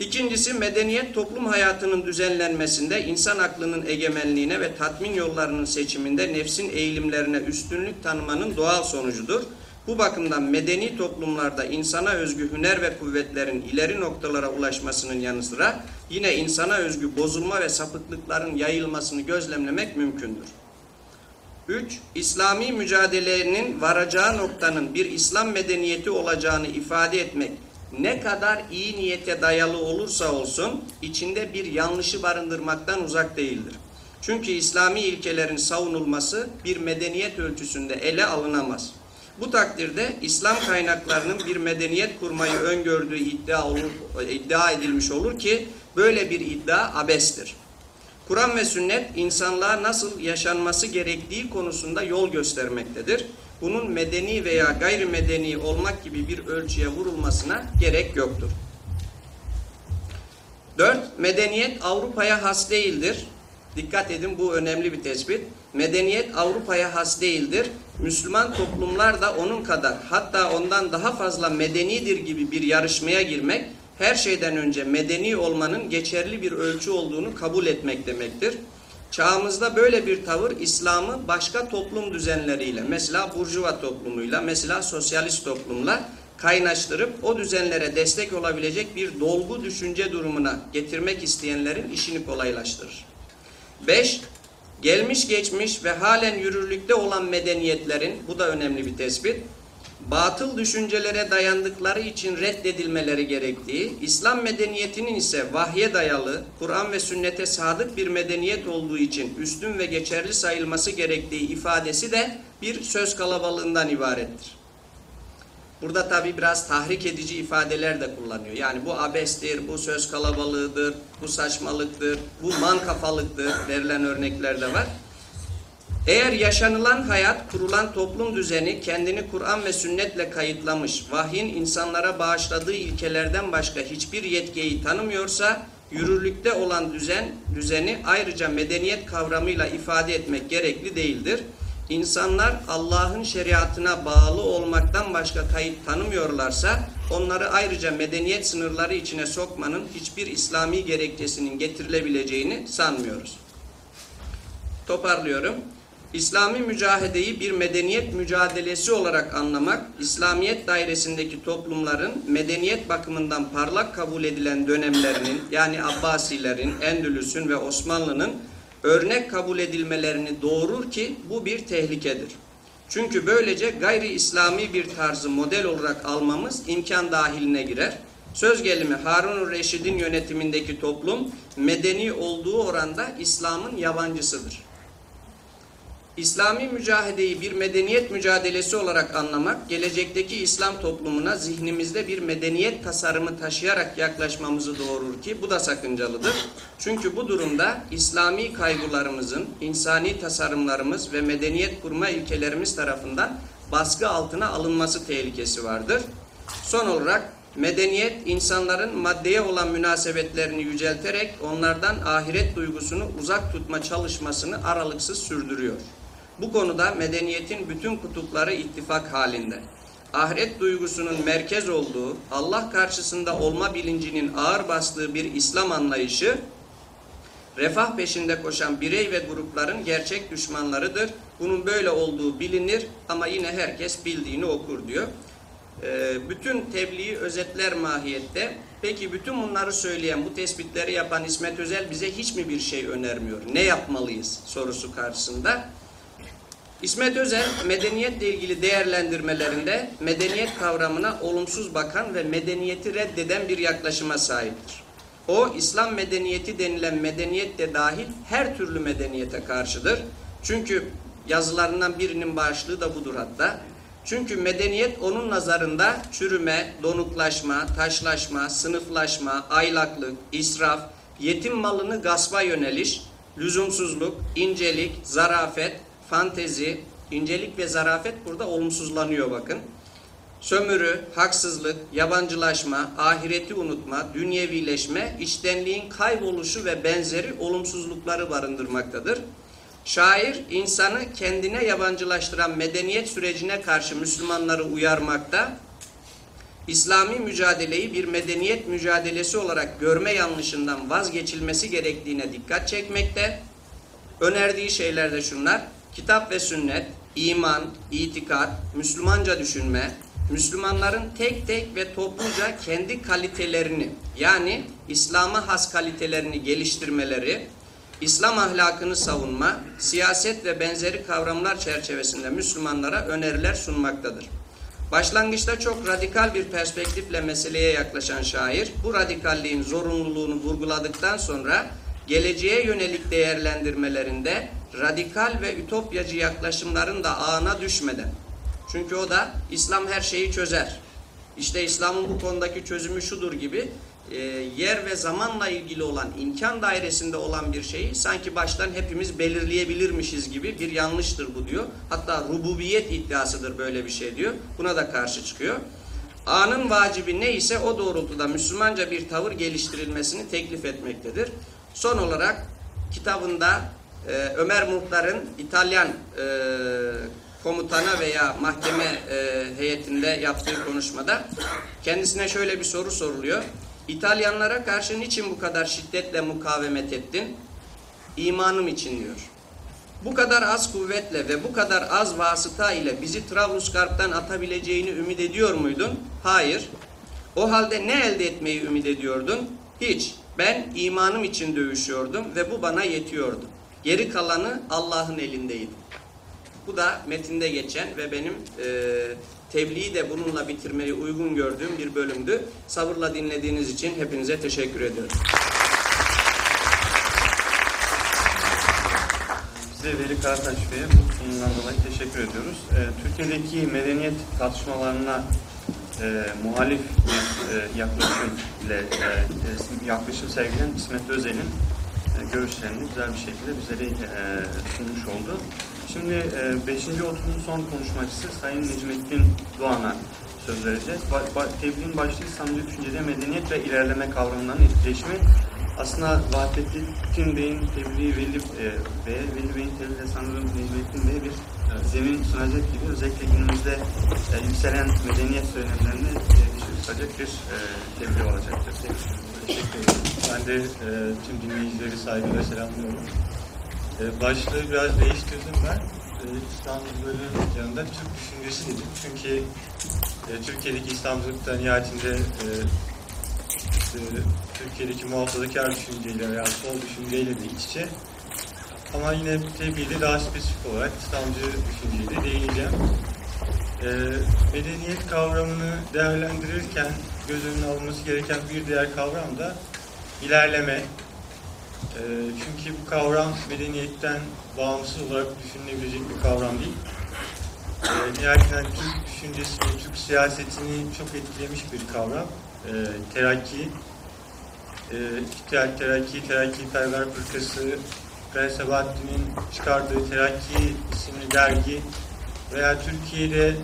İkincisi medeniyet toplum hayatının düzenlenmesinde insan aklının egemenliğine ve tatmin yollarının seçiminde nefsin eğilimlerine üstünlük tanımanın doğal sonucudur. Bu bakımdan medeni toplumlarda insana özgü hüner ve kuvvetlerin ileri noktalara ulaşmasının yanı sıra yine insana özgü bozulma ve sapıklıkların yayılmasını gözlemlemek mümkündür. 3. İslami mücadelenin varacağı noktanın bir İslam medeniyeti olacağını ifade etmek ne kadar iyi niyete dayalı olursa olsun içinde bir yanlışı barındırmaktan uzak değildir. Çünkü İslami ilkelerin savunulması bir medeniyet ölçüsünde ele alınamaz. Bu takdirde İslam kaynaklarının bir medeniyet kurmayı öngördüğü iddia, olur, iddia edilmiş olur ki böyle bir iddia abestir. Kur'an ve sünnet insanlığa nasıl yaşanması gerektiği konusunda yol göstermektedir. Bunun medeni veya gayrimedeni olmak gibi bir ölçüye vurulmasına gerek yoktur. 4. Medeniyet Avrupa'ya has değildir. Dikkat edin bu önemli bir tespit. Medeniyet Avrupa'ya has değildir. Müslüman toplumlar da onun kadar hatta ondan daha fazla medenidir gibi bir yarışmaya girmek her şeyden önce medeni olmanın geçerli bir ölçü olduğunu kabul etmek demektir. Çağımızda böyle bir tavır İslam'ı başka toplum düzenleriyle mesela burjuva toplumuyla mesela sosyalist toplumla kaynaştırıp o düzenlere destek olabilecek bir dolgu düşünce durumuna getirmek isteyenlerin işini kolaylaştırır. 5. Gelmiş geçmiş ve halen yürürlükte olan medeniyetlerin, bu da önemli bir tespit, batıl düşüncelere dayandıkları için reddedilmeleri gerektiği, İslam medeniyetinin ise vahye dayalı, Kur'an ve sünnete sadık bir medeniyet olduğu için üstün ve geçerli sayılması gerektiği ifadesi de bir söz kalabalığından ibarettir. Burada tabi biraz tahrik edici ifadeler de kullanıyor. Yani bu abestir, bu söz kalabalığıdır, bu saçmalıktır, bu man kafalıktır verilen örnekler de var. Eğer yaşanılan hayat, kurulan toplum düzeni kendini Kur'an ve sünnetle kayıtlamış, vahyin insanlara bağışladığı ilkelerden başka hiçbir yetkiyi tanımıyorsa, yürürlükte olan düzen, düzeni ayrıca medeniyet kavramıyla ifade etmek gerekli değildir. İnsanlar Allah'ın şeriatına bağlı olmaktan başka kayıt tanımıyorlarsa, onları ayrıca medeniyet sınırları içine sokmanın hiçbir İslami gerekçesinin getirilebileceğini sanmıyoruz. Toparlıyorum. İslami mücahedeyi bir medeniyet mücadelesi olarak anlamak, İslamiyet dairesindeki toplumların medeniyet bakımından parlak kabul edilen dönemlerinin yani Abbasilerin, Endülüs'ün ve Osmanlı'nın örnek kabul edilmelerini doğurur ki bu bir tehlikedir. Çünkü böylece gayri İslami bir tarzı model olarak almamız imkan dahiline girer. Söz gelimi Harun Reşid'in yönetimindeki toplum medeni olduğu oranda İslam'ın yabancısıdır. İslami mücadeleyi bir medeniyet mücadelesi olarak anlamak, gelecekteki İslam toplumuna zihnimizde bir medeniyet tasarımı taşıyarak yaklaşmamızı doğurur ki bu da sakıncalıdır. Çünkü bu durumda İslami kaygılarımızın, insani tasarımlarımız ve medeniyet kurma ilkelerimiz tarafından baskı altına alınması tehlikesi vardır. Son olarak medeniyet insanların maddeye olan münasebetlerini yücelterek onlardan ahiret duygusunu uzak tutma çalışmasını aralıksız sürdürüyor. Bu konuda medeniyetin bütün kutupları ittifak halinde. Ahiret duygusunun merkez olduğu, Allah karşısında olma bilincinin ağır bastığı bir İslam anlayışı, refah peşinde koşan birey ve grupların gerçek düşmanlarıdır. Bunun böyle olduğu bilinir ama yine herkes bildiğini okur diyor. Ee, bütün tebliği özetler mahiyette. Peki bütün bunları söyleyen, bu tespitleri yapan İsmet Özel bize hiç mi bir şey önermiyor? Ne yapmalıyız sorusu karşısında? İsmet Özel medeniyetle ilgili değerlendirmelerinde medeniyet kavramına olumsuz bakan ve medeniyeti reddeden bir yaklaşıma sahiptir. O İslam medeniyeti denilen medeniyet de dahil her türlü medeniyete karşıdır. Çünkü yazılarından birinin başlığı da budur hatta. Çünkü medeniyet onun nazarında çürüme, donuklaşma, taşlaşma, sınıflaşma, aylaklık, israf, yetim malını gaspa yöneliş, lüzumsuzluk, incelik, zarafet, fantezi, incelik ve zarafet burada olumsuzlanıyor bakın. Sömürü, haksızlık, yabancılaşma, ahireti unutma, dünyevileşme, içtenliğin kayboluşu ve benzeri olumsuzlukları barındırmaktadır. Şair insanı kendine yabancılaştıran medeniyet sürecine karşı Müslümanları uyarmakta, İslami mücadeleyi bir medeniyet mücadelesi olarak görme yanlışından vazgeçilmesi gerektiğine dikkat çekmekte. Önerdiği şeyler de şunlar. Kitap ve sünnet, iman, itikat, Müslümanca düşünme, Müslümanların tek tek ve topluca kendi kalitelerini yani İslam'a has kalitelerini geliştirmeleri, İslam ahlakını savunma, siyaset ve benzeri kavramlar çerçevesinde Müslümanlara öneriler sunmaktadır. Başlangıçta çok radikal bir perspektifle meseleye yaklaşan şair, bu radikalliğin zorunluluğunu vurguladıktan sonra geleceğe yönelik değerlendirmelerinde radikal ve ütopyacı yaklaşımların da ağına düşmeden, çünkü o da İslam her şeyi çözer. İşte İslam'ın bu konudaki çözümü şudur gibi e, yer ve zamanla ilgili olan imkan dairesinde olan bir şeyi sanki baştan hepimiz belirleyebilirmişiz gibi bir yanlıştır bu diyor. Hatta rububiyet iddiasıdır böyle bir şey diyor. Buna da karşı çıkıyor. Anın vacibi neyse o doğrultuda Müslümanca bir tavır geliştirilmesini teklif etmektedir. Son olarak kitabında e, Ömer Muhtar'ın İtalyan e, komutana veya mahkeme e, heyetinde yaptığı konuşmada kendisine şöyle bir soru soruluyor. İtalyanlara karşı niçin bu kadar şiddetle mukavemet ettin? İmanım için diyor. Bu kadar az kuvvetle ve bu kadar az vasıta ile bizi Trablusgarp'tan atabileceğini ümit ediyor muydun? Hayır. O halde ne elde etmeyi ümit ediyordun? Hiç. Ben imanım için dövüşüyordum ve bu bana yetiyordu. Geri kalanı Allah'ın elindeydi. Bu da metinde geçen ve benim e, tebliği de bununla bitirmeyi uygun gördüğüm bir bölümdü. Sabırla dinlediğiniz için hepinize teşekkür ediyorum. Size Veli Karataş Bey'e bu sunumundan dolayı teşekkür ediyoruz. Ee, Türkiye'deki medeniyet tartışmalarına e, muhalif bir e, yaklaşım ile e, yaklaşım sergileyen İsmet Özel'in görüşlerini güzel bir şekilde bizlere e, sunmuş oldu. Şimdi 5. E, oturumun son konuşmacısı Sayın Necmettin Doğan'a söz vereceğiz. Tebliğin başlığı İslamcı düşüncede medeniyet ve ilerleme kavramlarının etkileşimi aslında Vahdettin Bey'in tebliği Veli, e, ve Veli Bey'in tebliği sanırım Necmettin Bey'e bir evet. zemin sunacak gibi özellikle günümüzde e, yükselen medeniyet söylemlerini e, bir e, tebliğ olacaktır. Teşekkür. Ben de e, tüm dinleyicileri saygıyla selamlıyorum. E, başlığı biraz değiştirdim ben. E, İslamcıların yanında Türk düşüncesi dedim. Çünkü e, Türkiye'deki İslamcılıkta nihayetinde e, e, Türkiye'deki muhafazakar düşünceyle veya sol düşünceyle de iç içe. Ama yine tebliğde daha spesifik olarak İslamcı düşünceyle değineceğim. e, medeniyet kavramını değerlendirirken göz önüne alınması gereken bir diğer kavram da ilerleme. E, çünkü bu kavram medeniyetten bağımsız olarak düşünülebilecek bir kavram değil. E, nihayetinde Türk düşüncesini, Türk siyasetini çok etkilemiş bir kavram. E, terakki, e, İhtiyar Terakki, Terakki Perver Fırkası, Gaye Sabahattin'in çıkardığı Terakki isimli dergi veya Türkiye'de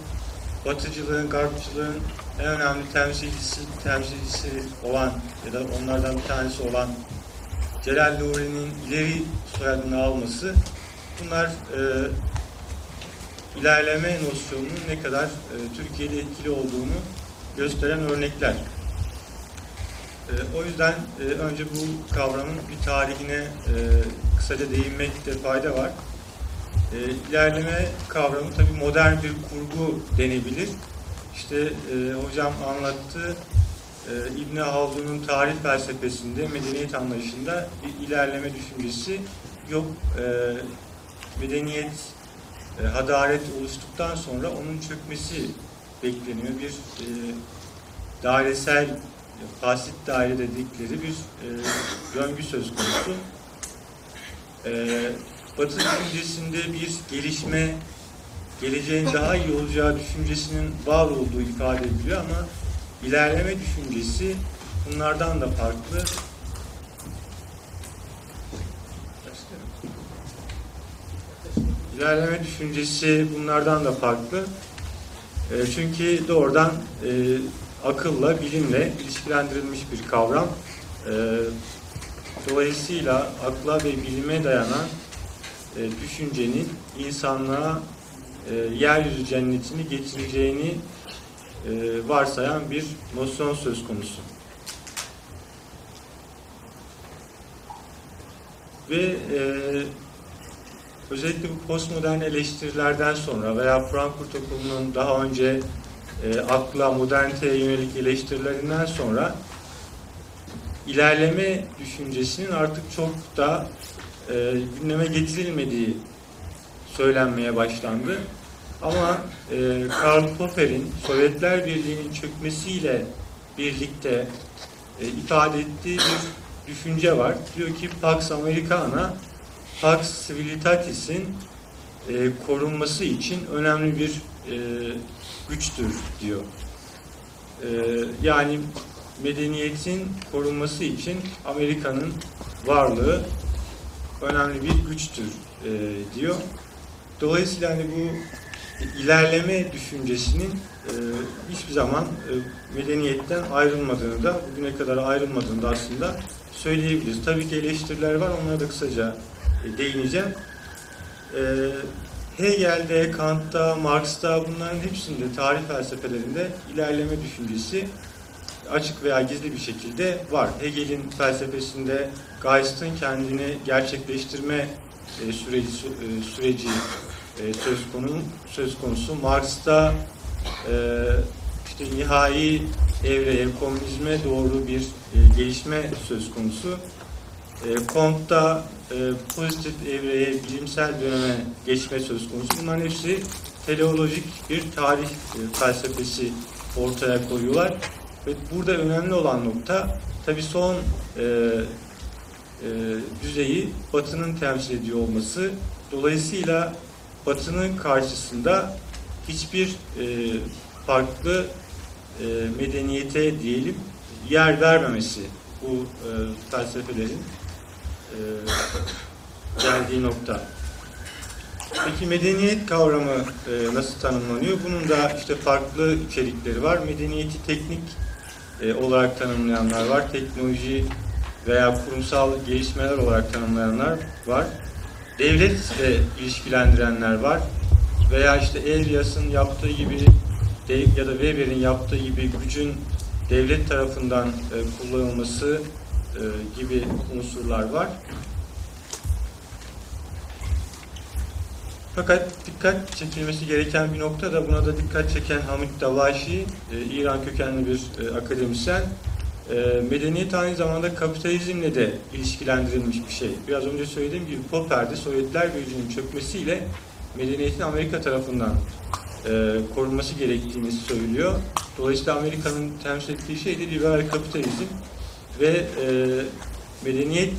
Batıcılığın, Garpçılığın en önemli temsilcisi, temsilcisi olan ya da onlardan bir tanesi olan Celal Nuri'nin ileri soyadını alması bunlar e, ilerleme nosyonunun ne kadar e, Türkiye'de etkili olduğunu gösteren örnekler. E, o yüzden e, önce bu kavramın bir tarihine e, kısaca değinmekte fayda var. E, ilerleme kavramı tabii modern bir kurgu denebilir. İşte e, hocam anlattı, e, İbn Haldun'un tarih felsefesinde, medeniyet anlayışında bir ilerleme düşüncesi yok. E, medeniyet, e, hadaret oluştuktan sonra onun çökmesi bekleniyor. Bir e, dairesel, fasit daire dedikleri bir e, döngü söz konusu. E, Batı düşüncesinde bir gelişme, geleceğin daha iyi olacağı düşüncesinin var olduğu ifade ediliyor ama ilerleme düşüncesi bunlardan da farklı. İlerleme düşüncesi bunlardan da farklı. E, çünkü doğrudan e, akılla, bilimle ilişkilendirilmiş bir kavram. E, dolayısıyla akla ve bilime dayanan düşüncenin insanlığa e, yeryüzü cennetini getireceğini e, varsayan bir nosyon söz konusu. Ve e, özellikle bu postmodern eleştirilerden sonra veya Frankfurt Okulu'nun daha önce e, akla, moderniteye yönelik eleştirilerinden sonra ilerleme düşüncesinin artık çok da e, gündeme getirilmediği söylenmeye başlandı. Ama e, Karl Popper'in Sovyetler Birliği'nin çökmesiyle birlikte e, ifade ettiği bir düşünce var. Diyor ki Pax Americana, Pax Civilitatis'in e, korunması için önemli bir e, güçtür diyor. E, yani medeniyetin korunması için Amerika'nın varlığı önemli bir güçtür e, diyor. Dolayısıyla hani bu ilerleme düşüncesinin e, hiçbir zaman e, medeniyetten ayrılmadığını da bugüne kadar ayrılmadığını da aslında söyleyebiliriz. Tabii ki eleştiriler var, onlara da kısaca e, değineceğim. Hegel'de, Kant'ta, Marx'ta bunların hepsinde tarih felsefelerinde ilerleme düşüncesi açık veya gizli bir şekilde var. Hegel'in felsefesinde Geist'in kendini gerçekleştirme süreci süreci söz konu söz konusu. Marx'ta e, işte nihai evreye, komünizme doğru bir e, gelişme söz konusu. E, Comte'da e, pozitif evreye, bilimsel döneme geçme söz konusu. Bunların hepsi teleolojik bir tarih e, felsefesi ortaya koyuyorlar. Ve burada önemli olan nokta tabii son e, e, düzeyi Batı'nın temsil ediyor olması. Dolayısıyla Batı'nın karşısında hiçbir e, farklı e, medeniyete diyelim yer vermemesi bu e, felsefelerin e, geldiği nokta. Peki medeniyet kavramı e, nasıl tanımlanıyor? Bunun da işte farklı içerikleri var. Medeniyeti teknik e, olarak tanımlayanlar var. Teknoloji veya kurumsal gelişmeler olarak tanımlayanlar var. Devletle ilişkilendirenler var. Veya işte Elias'ın yaptığı gibi ya da Weber'in yaptığı gibi gücün devlet tarafından e, kullanılması e, gibi unsurlar var. Fakat dikkat çekilmesi gereken bir nokta da buna da dikkat çeken Hamid Davaşi, e, İran kökenli bir akademisyen. E, medeniyet aynı zamanda kapitalizmle de ilişkilendirilmiş bir şey. Biraz önce söylediğim gibi Popper'de Sovyetler Birliği'nin çökmesiyle medeniyetin Amerika tarafından e, korunması gerektiğini söylüyor. Dolayısıyla Amerika'nın temsil ettiği şey de liberal kapitalizm ve e, medeniyet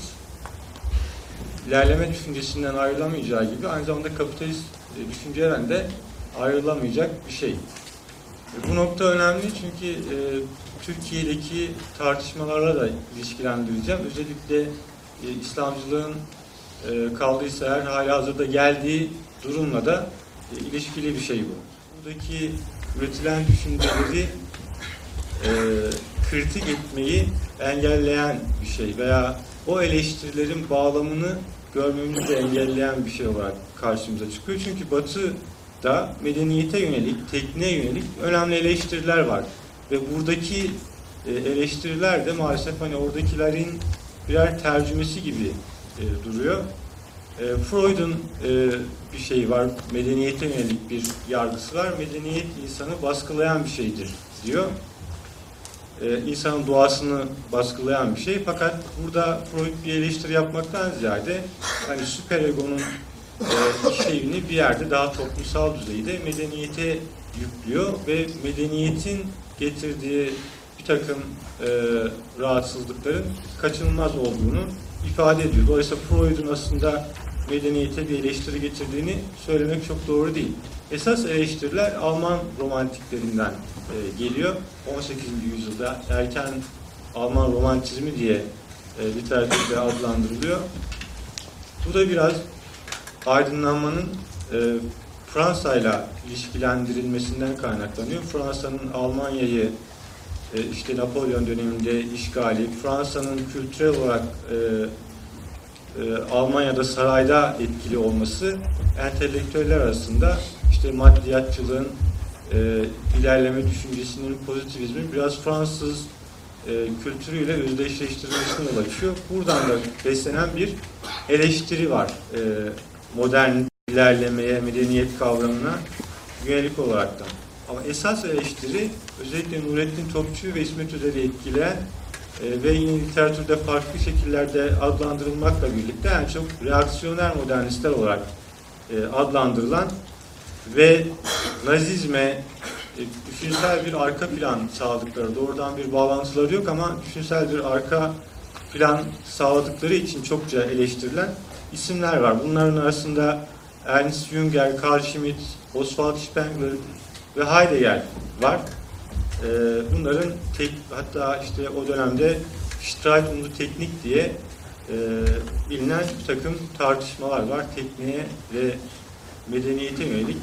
ilerleme düşüncesinden ayrılamayacağı gibi aynı zamanda kapitalist e, düşünceden de ayrılamayacak bir şey. E, Bu nokta önemli çünkü e, Türkiye'deki tartışmalarla da ilişkilendireceğim. Özellikle e, İslamcılığın e, kaldıysa eğer hala hazırda geldiği durumla da e, ilişkili bir şey bu. Buradaki üretilen düşünceleri e, kritik etmeyi engelleyen bir şey veya o eleştirilerin bağlamını görmemizi engelleyen bir şey olarak karşımıza çıkıyor. Çünkü Batı da medeniyete yönelik, tekniğe yönelik önemli eleştiriler var. Ve buradaki e, eleştiriler de maalesef hani oradakilerin birer tercümesi gibi e, duruyor. E, Freud'un bir şeyi var, medeniyete yönelik bir yargısı var. Medeniyet insanı baskılayan bir şeydir diyor. İnsanın doğasını baskılayan bir şey. Fakat burada Freud bir eleştiri yapmaktan ziyade hani süperegonun işlevini bir yerde daha toplumsal düzeyde medeniyete yüklüyor ve medeniyetin getirdiği bir takım e, rahatsızlıkların kaçınılmaz olduğunu ifade ediyor. Dolayısıyla Freud'un aslında medeniyete bir eleştiri getirdiğini söylemek çok doğru değil. Esas eleştiriler Alman romantiklerinden e, geliyor. 18. yüzyılda erken Alman romantizmi diye e, literatürde adlandırılıyor. Bu da biraz aydınlanmanın e, Fransa ile ilişkilendirilmesinden kaynaklanıyor. Fransa'nın Almanya'yı e, işte Napolyon döneminde işgali, Fransa'nın kültürel olarak e, e, Almanya'da sarayda etkili olması entelektüeller arasında işte maddiyatçılığın ilerleme düşüncesinin pozitivizmin biraz Fransız kültürüyle özdeşleştirilmesine yol açıyor. Buradan da beslenen bir eleştiri var. Modern ilerlemeye, medeniyet kavramına yönelik olaraktan. Ama esas eleştiri özellikle Nurettin Topçu ve İsmet Özel'i etkileyen e, ve yine literatürde farklı şekillerde adlandırılmakla birlikte en çok reaksiyoner modernistler olarak e, adlandırılan ve Nazizme e, düşünsel bir arka plan sağladıkları, doğrudan bir bağlantıları yok ama düşünsel bir arka plan sağladıkları için çokça eleştirilen isimler var. Bunların arasında Ernst Jünger, Carl Schmitt, Oswald Spengler ve Heidegger var. Ee, bunların tek, hatta işte o dönemde Streit und Teknik diye e, bilinen bir takım tartışmalar var. Tekniğe ve medeniyete yönelik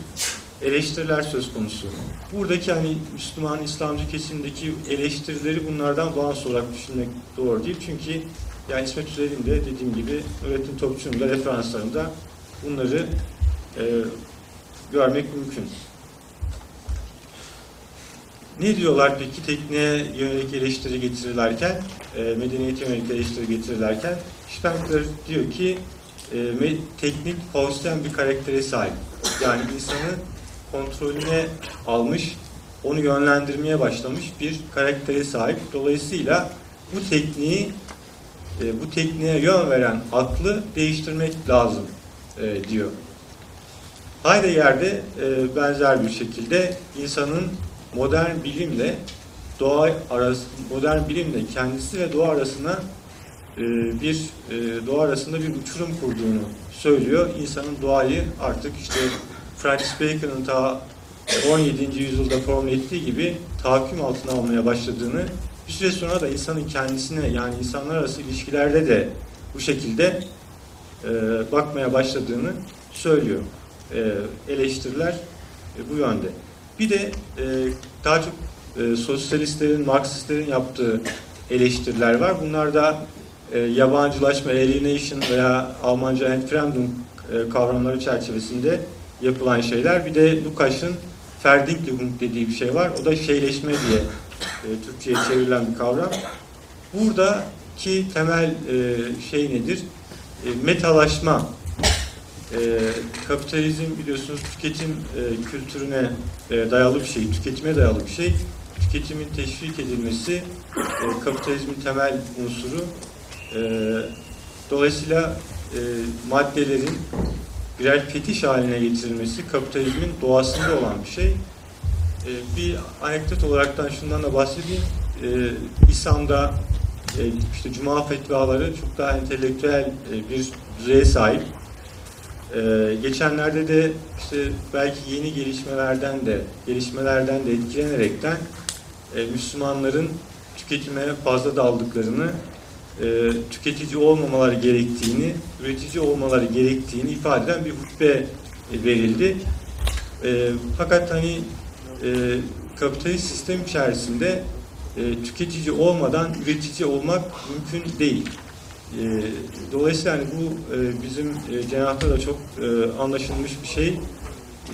eleştiriler söz konusu. Buradaki hani Müslüman, İslamcı kesimdeki eleştirileri bunlardan bağımsız olarak düşünmek doğru değil. Çünkü yani İsmet Üzer'in de dediğim gibi öğretim topçunun da referanslarında bunları e, görmek mümkün. Ne diyorlar peki tekniğe yönelik eleştiri getirirlerken, e, medeniyete yönelik eleştiri getirirlerken? Spengler diyor ki e, teknik Faustian bir karaktere sahip. Yani insanı kontrolüne almış, onu yönlendirmeye başlamış bir karaktere sahip. Dolayısıyla bu tekniği, e, bu tekniğe yön veren aklı değiştirmek lazım e, diyor. Heidegger'de e, benzer bir şekilde insanın modern bilimle doğa arası modern bilimle kendisi ve doğa arasına e, bir e, doğa arasında bir uçurum kurduğunu söylüyor. İnsanın doğayı artık işte Francis Bacon'ın ta 17. yüzyılda formüle ettiği gibi tahakküm altına almaya başladığını bir süre sonra da insanın kendisine yani insanlar arası ilişkilerde de bu şekilde e, bakmaya başladığını söylüyor. E, eleştiriler e, bu yönde. Bir de e, daha çok e, sosyalistlerin, Marksistlerin yaptığı eleştiriler var. Bunlar da yabancılaşma, alienation veya Almanca Entfremdung kavramları çerçevesinde yapılan şeyler. Bir de Lukács'ın Verdinglichung dediği bir şey var. O da şeyleşme diye Türkçe'ye çevrilen bir kavram. Buradaki temel şey nedir? E, metalaşma e, kapitalizm biliyorsunuz tüketim e, kültürüne e, dayalı bir şey, tüketime dayalı bir şey. Tüketimin teşvik edilmesi e, kapitalizmin temel unsuru. E, dolayısıyla e, maddelerin birer fetiş haline getirilmesi kapitalizmin doğasında olan bir şey. E, bir anekdot olaraktan şundan da bahsedeyim. E, İslam'da e, işte Cuma fetvaları çok daha entelektüel e, bir düzeye sahip. E, geçenlerde de işte belki yeni gelişmelerden de gelişmelerden de etkilenerekten e, Müslümanların tüketime fazla daldıklarını, e, tüketici olmamaları gerektiğini, üretici olmaları gerektiğini ifade eden bir hutbe e, verildi. E, fakat hani e, kapitalist sistem içerisinde e, tüketici olmadan üretici olmak mümkün değil. E, dolayısıyla hani bu e, bizim e, cenahta da çok e, anlaşılmış bir şey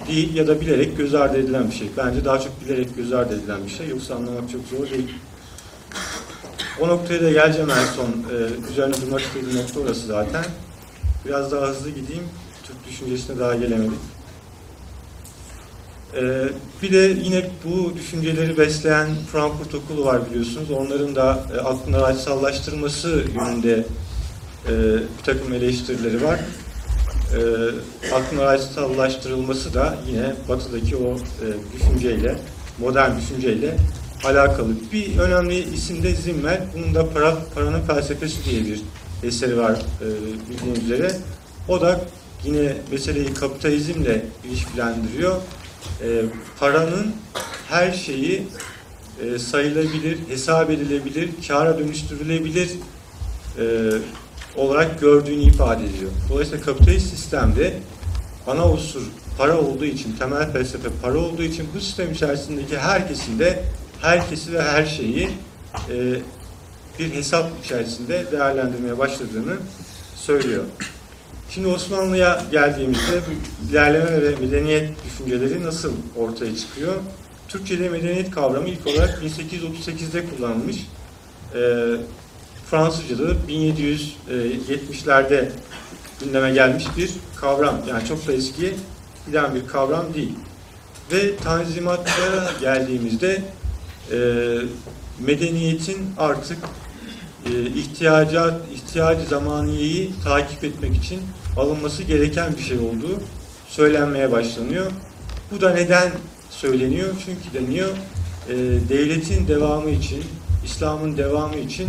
değil ya da bilerek göz ardı edilen bir şey. Bence daha çok bilerek göz ardı edilen bir şey. Yoksa anlamak çok zor değil. O noktaya da geleceğim en son. E, üzerine durmak istediğim nokta orası zaten. Biraz daha hızlı gideyim. Türk düşüncesine daha gelemedik. Ee, bir de yine bu düşünceleri besleyen Frankfurt Okulu var biliyorsunuz. Onların da e, aklını rasyallaştırması yönünde e, bir takım eleştirileri var. E, aklın rasyallaştırılması da yine batıdaki o e, düşünceyle, modern düşünceyle alakalı. Bir önemli isim de Zimmel. Bunun da para, Paranın Felsefesi diye bir eseri var e, bildiğiniz üzere. O da yine meseleyi kapitalizmle ilişkilendiriyor. E, paranın her şeyi e, sayılabilir, hesap edilebilir, kâra dönüştürülebilir e, olarak gördüğünü ifade ediyor. Dolayısıyla kapitalist sistemde ana unsur para olduğu için, temel felsefe para olduğu için bu sistem içerisindeki herkesin de herkesi ve her şeyi e, bir hesap içerisinde değerlendirmeye başladığını söylüyor. Şimdi Osmanlı'ya geldiğimizde bu ilerleme ve medeniyet düşünceleri nasıl ortaya çıkıyor? Türkçe'de medeniyet kavramı ilk olarak 1838'de kullanılmış. E, Fransızca'da da 1770'lerde gündeme gelmiş bir kavram. Yani çok da eski giden bir kavram değil. Ve tanzimatlara geldiğimizde e, medeniyetin artık e, ihtiyaca, ihtiyacı zamaniyeyi takip etmek için alınması gereken bir şey olduğu söylenmeye başlanıyor. Bu da neden söyleniyor? Çünkü deniyor e, devletin devamı için, İslam'ın devamı için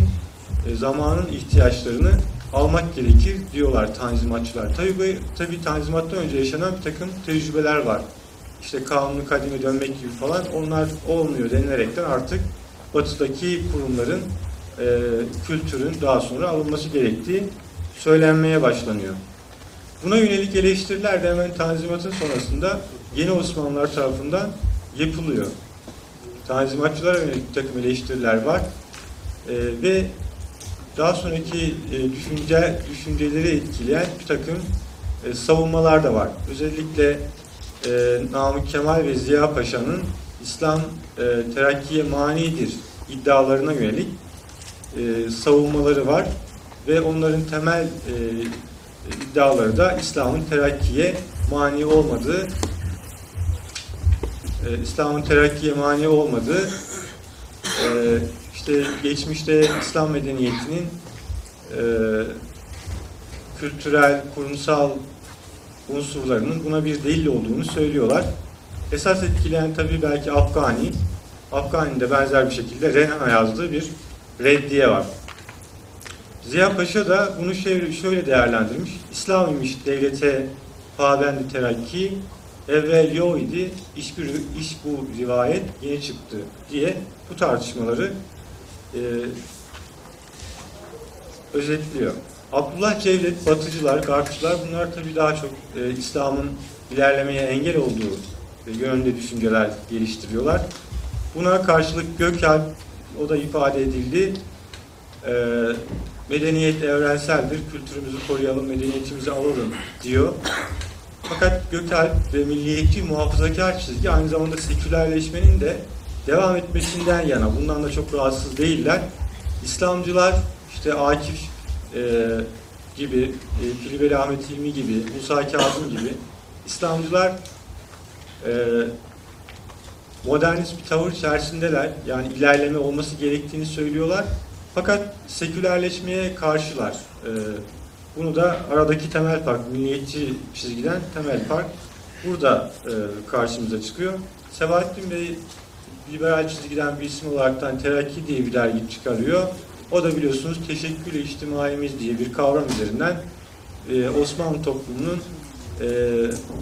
e, zamanın ihtiyaçlarını almak gerekir diyorlar tanzimatçılar. Tabii, tabii tanzimattan önce yaşanan bir takım tecrübeler var. İşte kanunu kadime dönmek gibi falan onlar olmuyor denilerekten artık batıdaki kurumların e, kültürün daha sonra alınması gerektiği söylenmeye başlanıyor. Buna yönelik eleştiriler de hemen Tanzimat'ın sonrasında yeni Osmanlılar tarafından yapılıyor. Tanzimatçılara yönelik bir takım eleştiriler var. E, ve daha sonraki e, düşünce düşünceleri etkileyen bir takım e, savunmalar da var. Özellikle e, Namık Kemal ve Ziya Paşa'nın İslam e, terakkiye manidir iddialarına yönelik e, savunmaları var ve onların temel e, iddiaları da İslam'ın terakkiye mani olmadığı e, İslam'ın terakkiye mani olmadığı e, işte geçmişte İslam medeniyetinin e, kültürel, kurumsal unsurlarının buna bir delil olduğunu söylüyorlar. Esas etkileyen tabii belki Afgani. Afgani'de benzer bir şekilde Renan'a yazdığı bir reddiye var. Ziya Paşa da bunu şöyle, değerlendirmiş. İslam imiş devlete pabendi terakki, evvel yo idi, iş, bir, iş bu rivayet yeni çıktı diye bu tartışmaları e, özetliyor. Abdullah Cevdet, Batıcılar, Garpçılar bunlar tabii daha çok e, İslam'ın ilerlemeye engel olduğu e, yönde düşünceler geliştiriyorlar. Buna karşılık Gökalp, o da ifade edildi. E, medeniyet evrenseldir, kültürümüzü koruyalım, medeniyetimizi alalım diyor. Fakat Gökalp ve milliyetçi muhafazakar çizgi aynı zamanda sekülerleşmenin de devam etmesinden yana. Bundan da çok rahatsız değiller. İslamcılar işte Akif e, gibi, e, Filibeli Ahmet Hilmi gibi, Musa Kazım gibi İslamcılar e, modernist bir tavır içerisindeler. Yani ilerleme olması gerektiğini söylüyorlar. Fakat sekülerleşmeye karşılar. E, Bunu da aradaki temel fark, milliyetçi çizgiden temel fark burada e, karşımıza çıkıyor. Sebahattin Bey liberal çizgiden bir isim olaraktan Terakki diye bir dergi çıkarıyor. O da biliyorsunuz teşekkül içtimaimiz diye bir kavram üzerinden e, Osmanlı toplumunun e,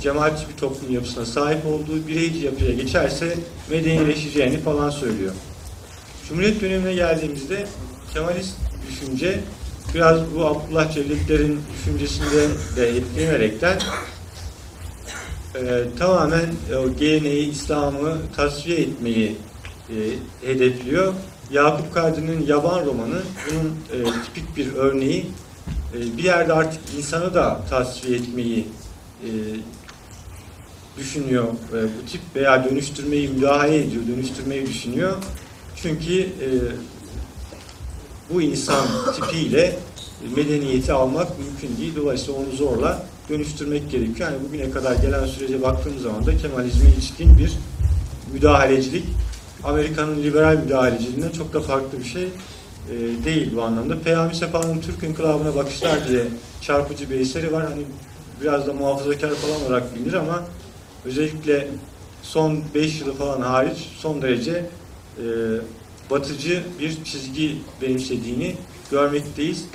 cemaatçi bir toplum yapısına sahip olduğu bireyci yapıya geçerse medenileşeceğini falan söylüyor. Cumhuriyet dönemine geldiğimizde Kemalist düşünce biraz bu Abdullah Cevdetler'in düşüncesinde de etkilenerekten e, tamamen e, o geleneği, İslam'ı tasfiye etmeyi e, hedefliyor. Yakup Kadri'nin Yaban romanı bunun e, tipik bir örneği. E, bir yerde artık insanı da tasfiye etmeyi e, düşünüyor. E, bu tip veya dönüştürmeyi müdahale ediyor, dönüştürmeyi düşünüyor. Çünkü e, bu insan tipiyle medeniyeti almak mümkün değil. Dolayısıyla onu zorla dönüştürmek gerekiyor. Yani bugüne kadar gelen sürece baktığımız zaman da Kemalizme ilişkin bir müdahalecilik Amerika'nın liberal müdahaleciliğinden çok da farklı bir şey e, değil bu anlamda. Peyami Sefa'nın Türk İnkılabı'na bakışlar diye çarpıcı bir eseri var. Hani biraz da muhafazakar falan olarak bilinir ama özellikle son 5 yılı falan hariç son derece e, batıcı bir çizgi benimsediğini görmekteyiz.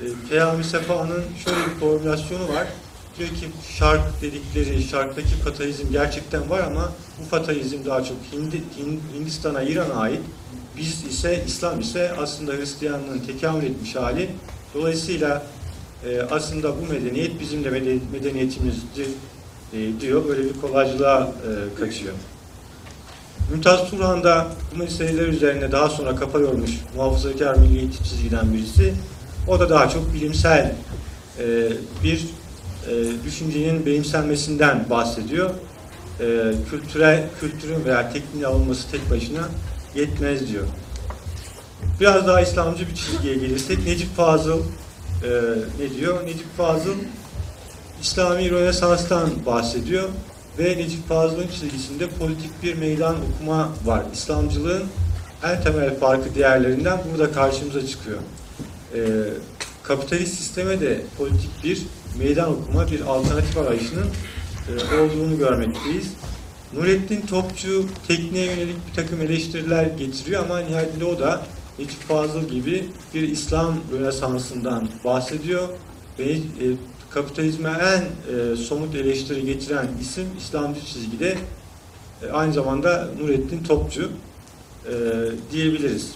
E, Peyami Sefa'nın şöyle bir formülasyonu var. Diyor ki şark dedikleri, şarktaki fatalizm gerçekten var ama bu fatalizm daha çok Hindi, Hin- Hindistan'a, İran'a ait. Biz ise, İslam ise aslında Hristiyanlığın tekamül etmiş hali. Dolayısıyla e, aslında bu medeniyet bizim de meden- medeniyetimizdir e, diyor. Böyle bir kolaycılığa e, kaçıyor. Mümtaz Turhan da bu meseleler üzerine daha sonra kafa yormuş muhafazakar milliyetçi çizgiden birisi. O da daha çok bilimsel e, bir e, düşüncenin benimsenmesinden bahsediyor. E, kültürel kültürün veya tekniğin alınması tek başına yetmez diyor. Biraz daha İslamcı bir çizgiye gelirsek Necip Fazıl e, ne diyor? Necip Fazıl İslami Rönesans'tan bahsediyor ve Necip Fazıl'ın çizgisinde politik bir meydan okuma var. İslamcılığın en temel farkı diğerlerinden burada karşımıza çıkıyor. Ee, kapitalist sisteme de politik bir meydan okuma, bir alternatif arayışının e, olduğunu görmekteyiz. Nurettin Topçu tekniğe yönelik bir takım eleştiriler getiriyor ama nihayetinde o da Necip Fazıl gibi bir İslam Rönesansı'ndan bahsediyor ve e, kapitalizme en e, somut eleştiri getiren isim İslamcı çizgide e, aynı zamanda Nurettin Topçu e, diyebiliriz.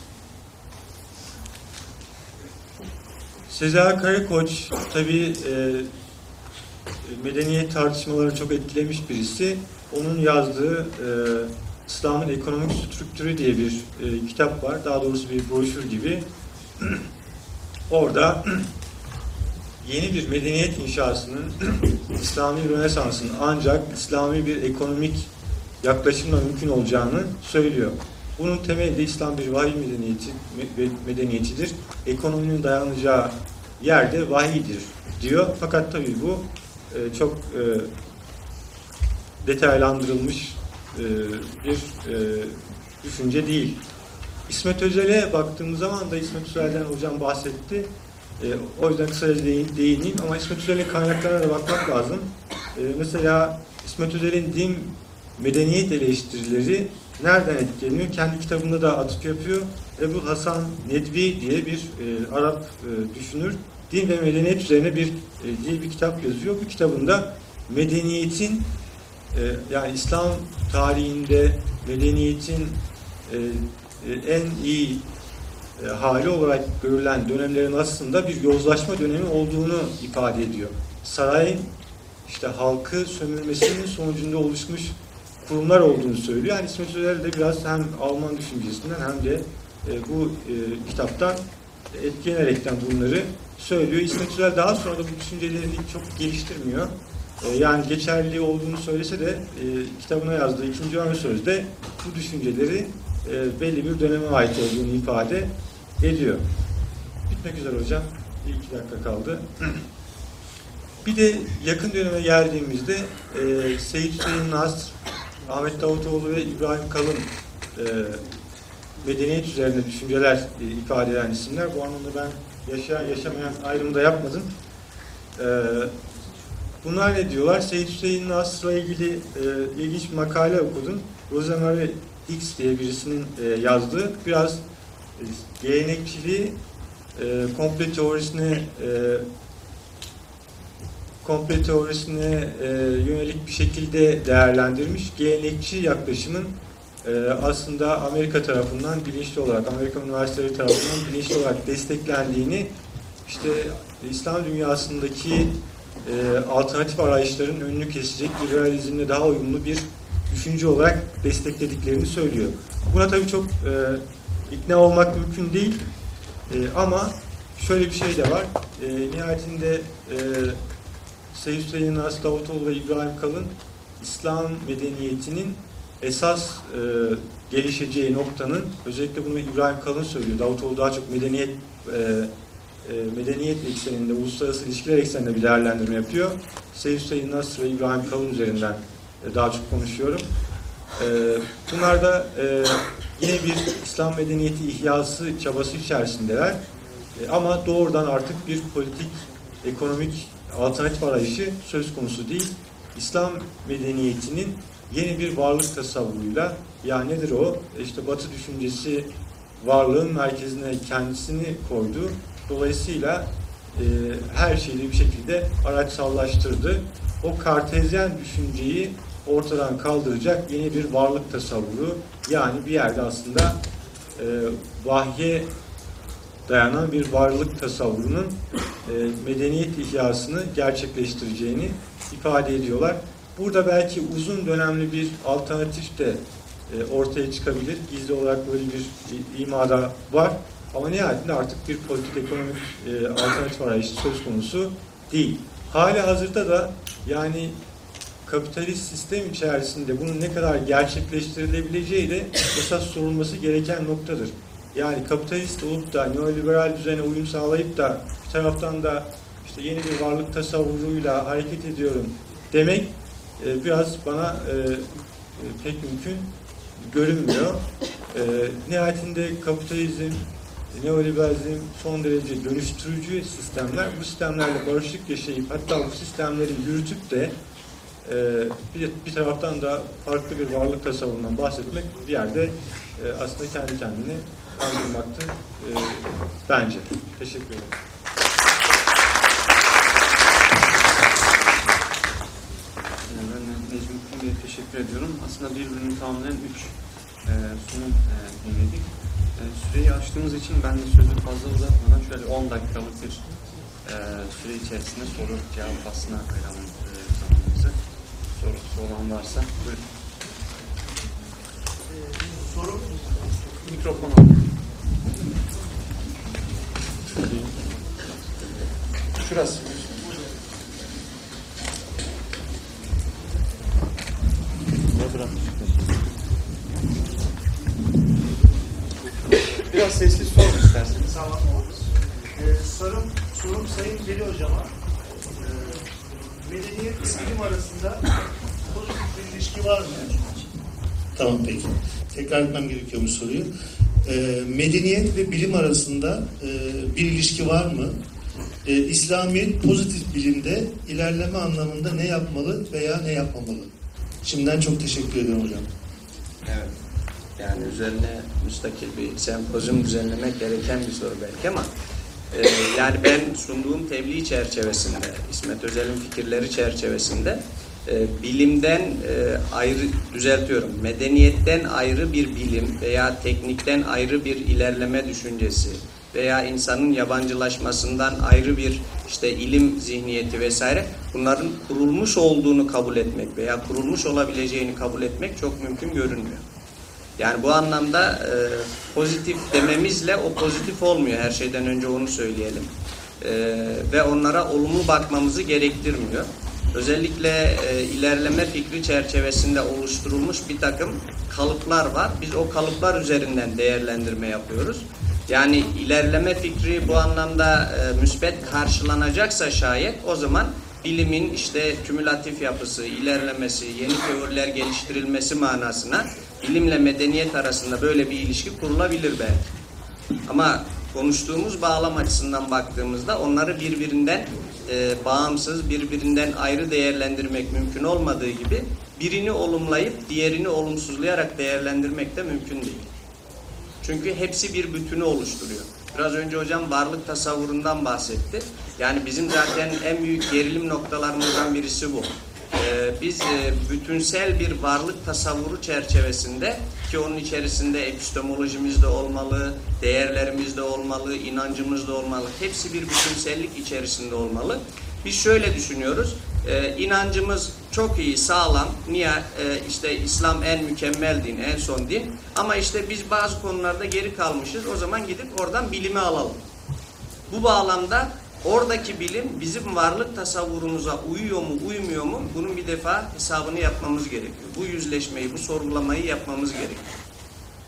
Sezai Karakoç tabi medeniyet tartışmaları çok etkilemiş birisi. Onun yazdığı e, İslam'ın ekonomik strüktürü diye bir e, kitap var. Daha doğrusu bir broşür gibi. Orada yeni bir medeniyet inşasının İslami Rönesans'ın ancak İslami bir ekonomik yaklaşımla mümkün olacağını söylüyor. Bunun temeli de İslam bir vahiy medeniyeti, me- medeniyetidir. Ekonominin dayanacağı yerde vahiydir diyor. Fakat tabii bu e, çok e, detaylandırılmış e, bir e, düşünce değil. İsmet Özel'e baktığımız zaman da İsmet Özel'den hocam bahsetti. E, o yüzden kısaca değin, değineyim ama İsmet Özel'in kaynaklarına da bakmak lazım. E, mesela İsmet Özel'in din medeniyet eleştirileri nereden etkileniyor? Kendi kitabında da atıf yapıyor. Ebu Hasan Nedvi diye bir e, Arap e, düşünür. Din ve medeniyet üzerine bir e, diye bir kitap yazıyor. Bu kitabında medeniyetin e, yani İslam tarihinde medeniyetin e, e, en iyi e, hali olarak görülen dönemlerin aslında bir yozlaşma dönemi olduğunu ifade ediyor. Sarayın işte halkı sömürmesinin sonucunda oluşmuş kurumlar olduğunu söylüyor. Yani İsmet Özel de biraz hem Alman düşüncesinden hem de e, bu e, kitaptan etkilenerekten bunları söylüyor. İsmet Özel daha sonra da bu düşüncelerini çok geliştirmiyor. E, yani geçerli olduğunu söylese de e, kitabına yazdığı ikinci ön sözde bu düşünceleri e, belli bir döneme ait olduğunu ifade ediyor. Bitmek üzere hocam. Bir iki dakika kaldı. Bir de yakın döneme geldiğimizde e, Seyit Hüseyin Nasr, Ahmet Davutoğlu ve İbrahim Kalın e, medeniyet üzerine düşünceler e, ifade eden isimler. Bu anlamda ben yaşayan yaşamayan ayrımı da yapmadım. Ee, bunlar ne diyorlar? Seyyid Hüseyin Nasr'la ilgili e, ilginç bir makale okudum. Rosemary X diye birisinin e, yazdığı biraz e, gelenekçiliği e, komple teorisine e, komple teorisine e, yönelik bir şekilde değerlendirmiş. Gelenekçi yaklaşımın e, aslında Amerika tarafından bilinçli olarak, Amerika üniversiteleri tarafından bilinçli olarak desteklendiğini işte İslam dünyasındaki e, alternatif arayışların önünü kesecek, liberalizmle daha uyumlu bir düşünce olarak desteklediklerini söylüyor. Buna tabii çok e, ikna olmak mümkün değil e, ama şöyle bir şey de var. E, nihayetinde e, Seyyid Hüseyin Nas Davutoğlu ve İbrahim Kalın İslam medeniyetinin esas e, gelişeceği noktanın özellikle bunu İbrahim Kalın söylüyor. Davutoğlu daha çok medeniyet e, e, medeniyet ekseninde, uluslararası ilişkiler ekseninde bir değerlendirme yapıyor. Seyyid Hüseyin Nasr ve İbrahim Kalın üzerinden e, daha çok konuşuyorum. E, bunlar da e, yine bir İslam medeniyeti ihyası çabası içerisindeler. E, ama doğrudan artık bir politik, ekonomik alternatif arayışı söz konusu değil. İslam medeniyetinin yeni bir varlık tasavvuruyla ya nedir o? İşte Batı düşüncesi varlığın merkezine kendisini koydu. Dolayısıyla e, her şeyi bir şekilde araçsallaştırdı. O kartezyen düşünceyi ortadan kaldıracak yeni bir varlık tasavvuru yani bir yerde aslında e, vahye dayanan bir varlık tasavvurunun e, medeniyet ihyasını gerçekleştireceğini ifade ediyorlar. Burada belki uzun dönemli bir alternatif de e, ortaya çıkabilir. Gizli olarak böyle bir e, imada var. Ama nihayetinde artık bir politik ekonomik e, alternatif arayışı söz konusu değil. Hali hazırda da yani kapitalist sistem içerisinde bunun ne kadar gerçekleştirilebileceği de esas sorulması gereken noktadır. Yani kapitalist olup da neoliberal düzene uyum sağlayıp da bir taraftan da işte yeni bir varlık tasavvuruyla hareket ediyorum demek e, biraz bana e, e, pek mümkün görünmüyor. E, nihayetinde kapitalizm, neoliberalizm son derece dönüştürücü sistemler. Bu sistemlerle barışık yaşayıp hatta bu sistemleri yürütüp de e, bir, bir taraftan da farklı bir varlık tasavvurundan bahsetmek bir yerde e, aslında kendi kendini kandırmaktır e, bence. Teşekkür ederim. Ee, Ben Necmettin Bey'e teşekkür ediyorum. Aslında birbirini tamamlayan üç e, sunum e, dinledik. E, süreyi açtığımız için ben de sözü fazla uzatmadan şöyle 10 dakikalık bir e, süre içerisinde soru cevap faslına ayıralım. Sorusu olan varsa buyurun. Soru Mikrofon şurası. Biraz sessiz sorun isterseniz. Tamam olur. Ee, sorum, sorum Sayın Veli Hocama. Medeniyet ve bilim arasında pozitif bir ilişki var mı? Tamam peki. Tekrar etmem gerekiyormuş soruyu. Ee, medeniyet ve bilim arasında e, bir ilişki var mı? Ee, İslamiyet pozitif bilimde ilerleme anlamında ne yapmalı veya ne yapmamalı? Şimdiden çok teşekkür ederim hocam. Evet. Yani üzerine müstakil bir sempozyum düzenlemek gereken bir soru belki ama e, yani ben sunduğum tebliğ çerçevesinde, İsmet Özel'in fikirleri çerçevesinde e, bilimden e, ayrı düzeltiyorum. Medeniyetten ayrı bir bilim veya teknikten ayrı bir ilerleme düşüncesi veya insanın yabancılaşmasından ayrı bir işte ilim zihniyeti vesaire bunların kurulmuş olduğunu kabul etmek veya kurulmuş olabileceğini kabul etmek çok mümkün görünmüyor. Yani bu anlamda e, pozitif dememizle o pozitif olmuyor. Her şeyden önce onu söyleyelim. E, ve onlara olumlu bakmamızı gerektirmiyor. Özellikle e, ilerleme fikri çerçevesinde oluşturulmuş bir takım kalıplar var. Biz o kalıplar üzerinden değerlendirme yapıyoruz. Yani ilerleme fikri bu anlamda e, müsbet karşılanacaksa şayet o zaman bilimin işte kümülatif yapısı, ilerlemesi, yeni teoriler geliştirilmesi manasına bilimle medeniyet arasında böyle bir ilişki kurulabilir belki. Ama konuştuğumuz bağlam açısından baktığımızda onları birbirinden e, bağımsız, birbirinden ayrı değerlendirmek mümkün olmadığı gibi birini olumlayıp diğerini olumsuzlayarak değerlendirmek de mümkün değil. Çünkü hepsi bir bütünü oluşturuyor. Biraz önce hocam varlık tasavvurundan bahsetti. Yani bizim zaten en büyük gerilim noktalarımızdan birisi bu. Ee, biz e, bütünsel bir varlık tasavvuru çerçevesinde ki onun içerisinde epistemolojimiz de olmalı, değerlerimiz de olmalı, inancımız da olmalı. Hepsi bir bütünsellik içerisinde olmalı. Biz şöyle düşünüyoruz. Ee, inancımız çok iyi, sağlam. Niye? Ee, işte İslam en mükemmel din, en son din. Ama işte biz bazı konularda geri kalmışız. O zaman gidip oradan bilimi alalım. Bu bağlamda oradaki bilim bizim varlık tasavvurumuza uyuyor mu, uymuyor mu? Bunun bir defa hesabını yapmamız gerekiyor. Bu yüzleşmeyi, bu sorgulamayı yapmamız gerekiyor.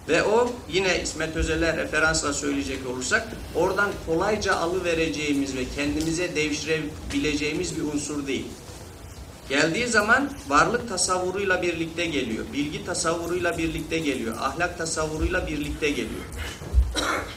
Ve o yine İsmet Özel'e referansla söyleyecek olursak oradan kolayca alıvereceğimiz ve kendimize devşirebileceğimiz bir unsur değil. Geldiği zaman varlık tasavvuruyla birlikte geliyor. Bilgi tasavvuruyla birlikte geliyor. Ahlak tasavvuruyla birlikte geliyor.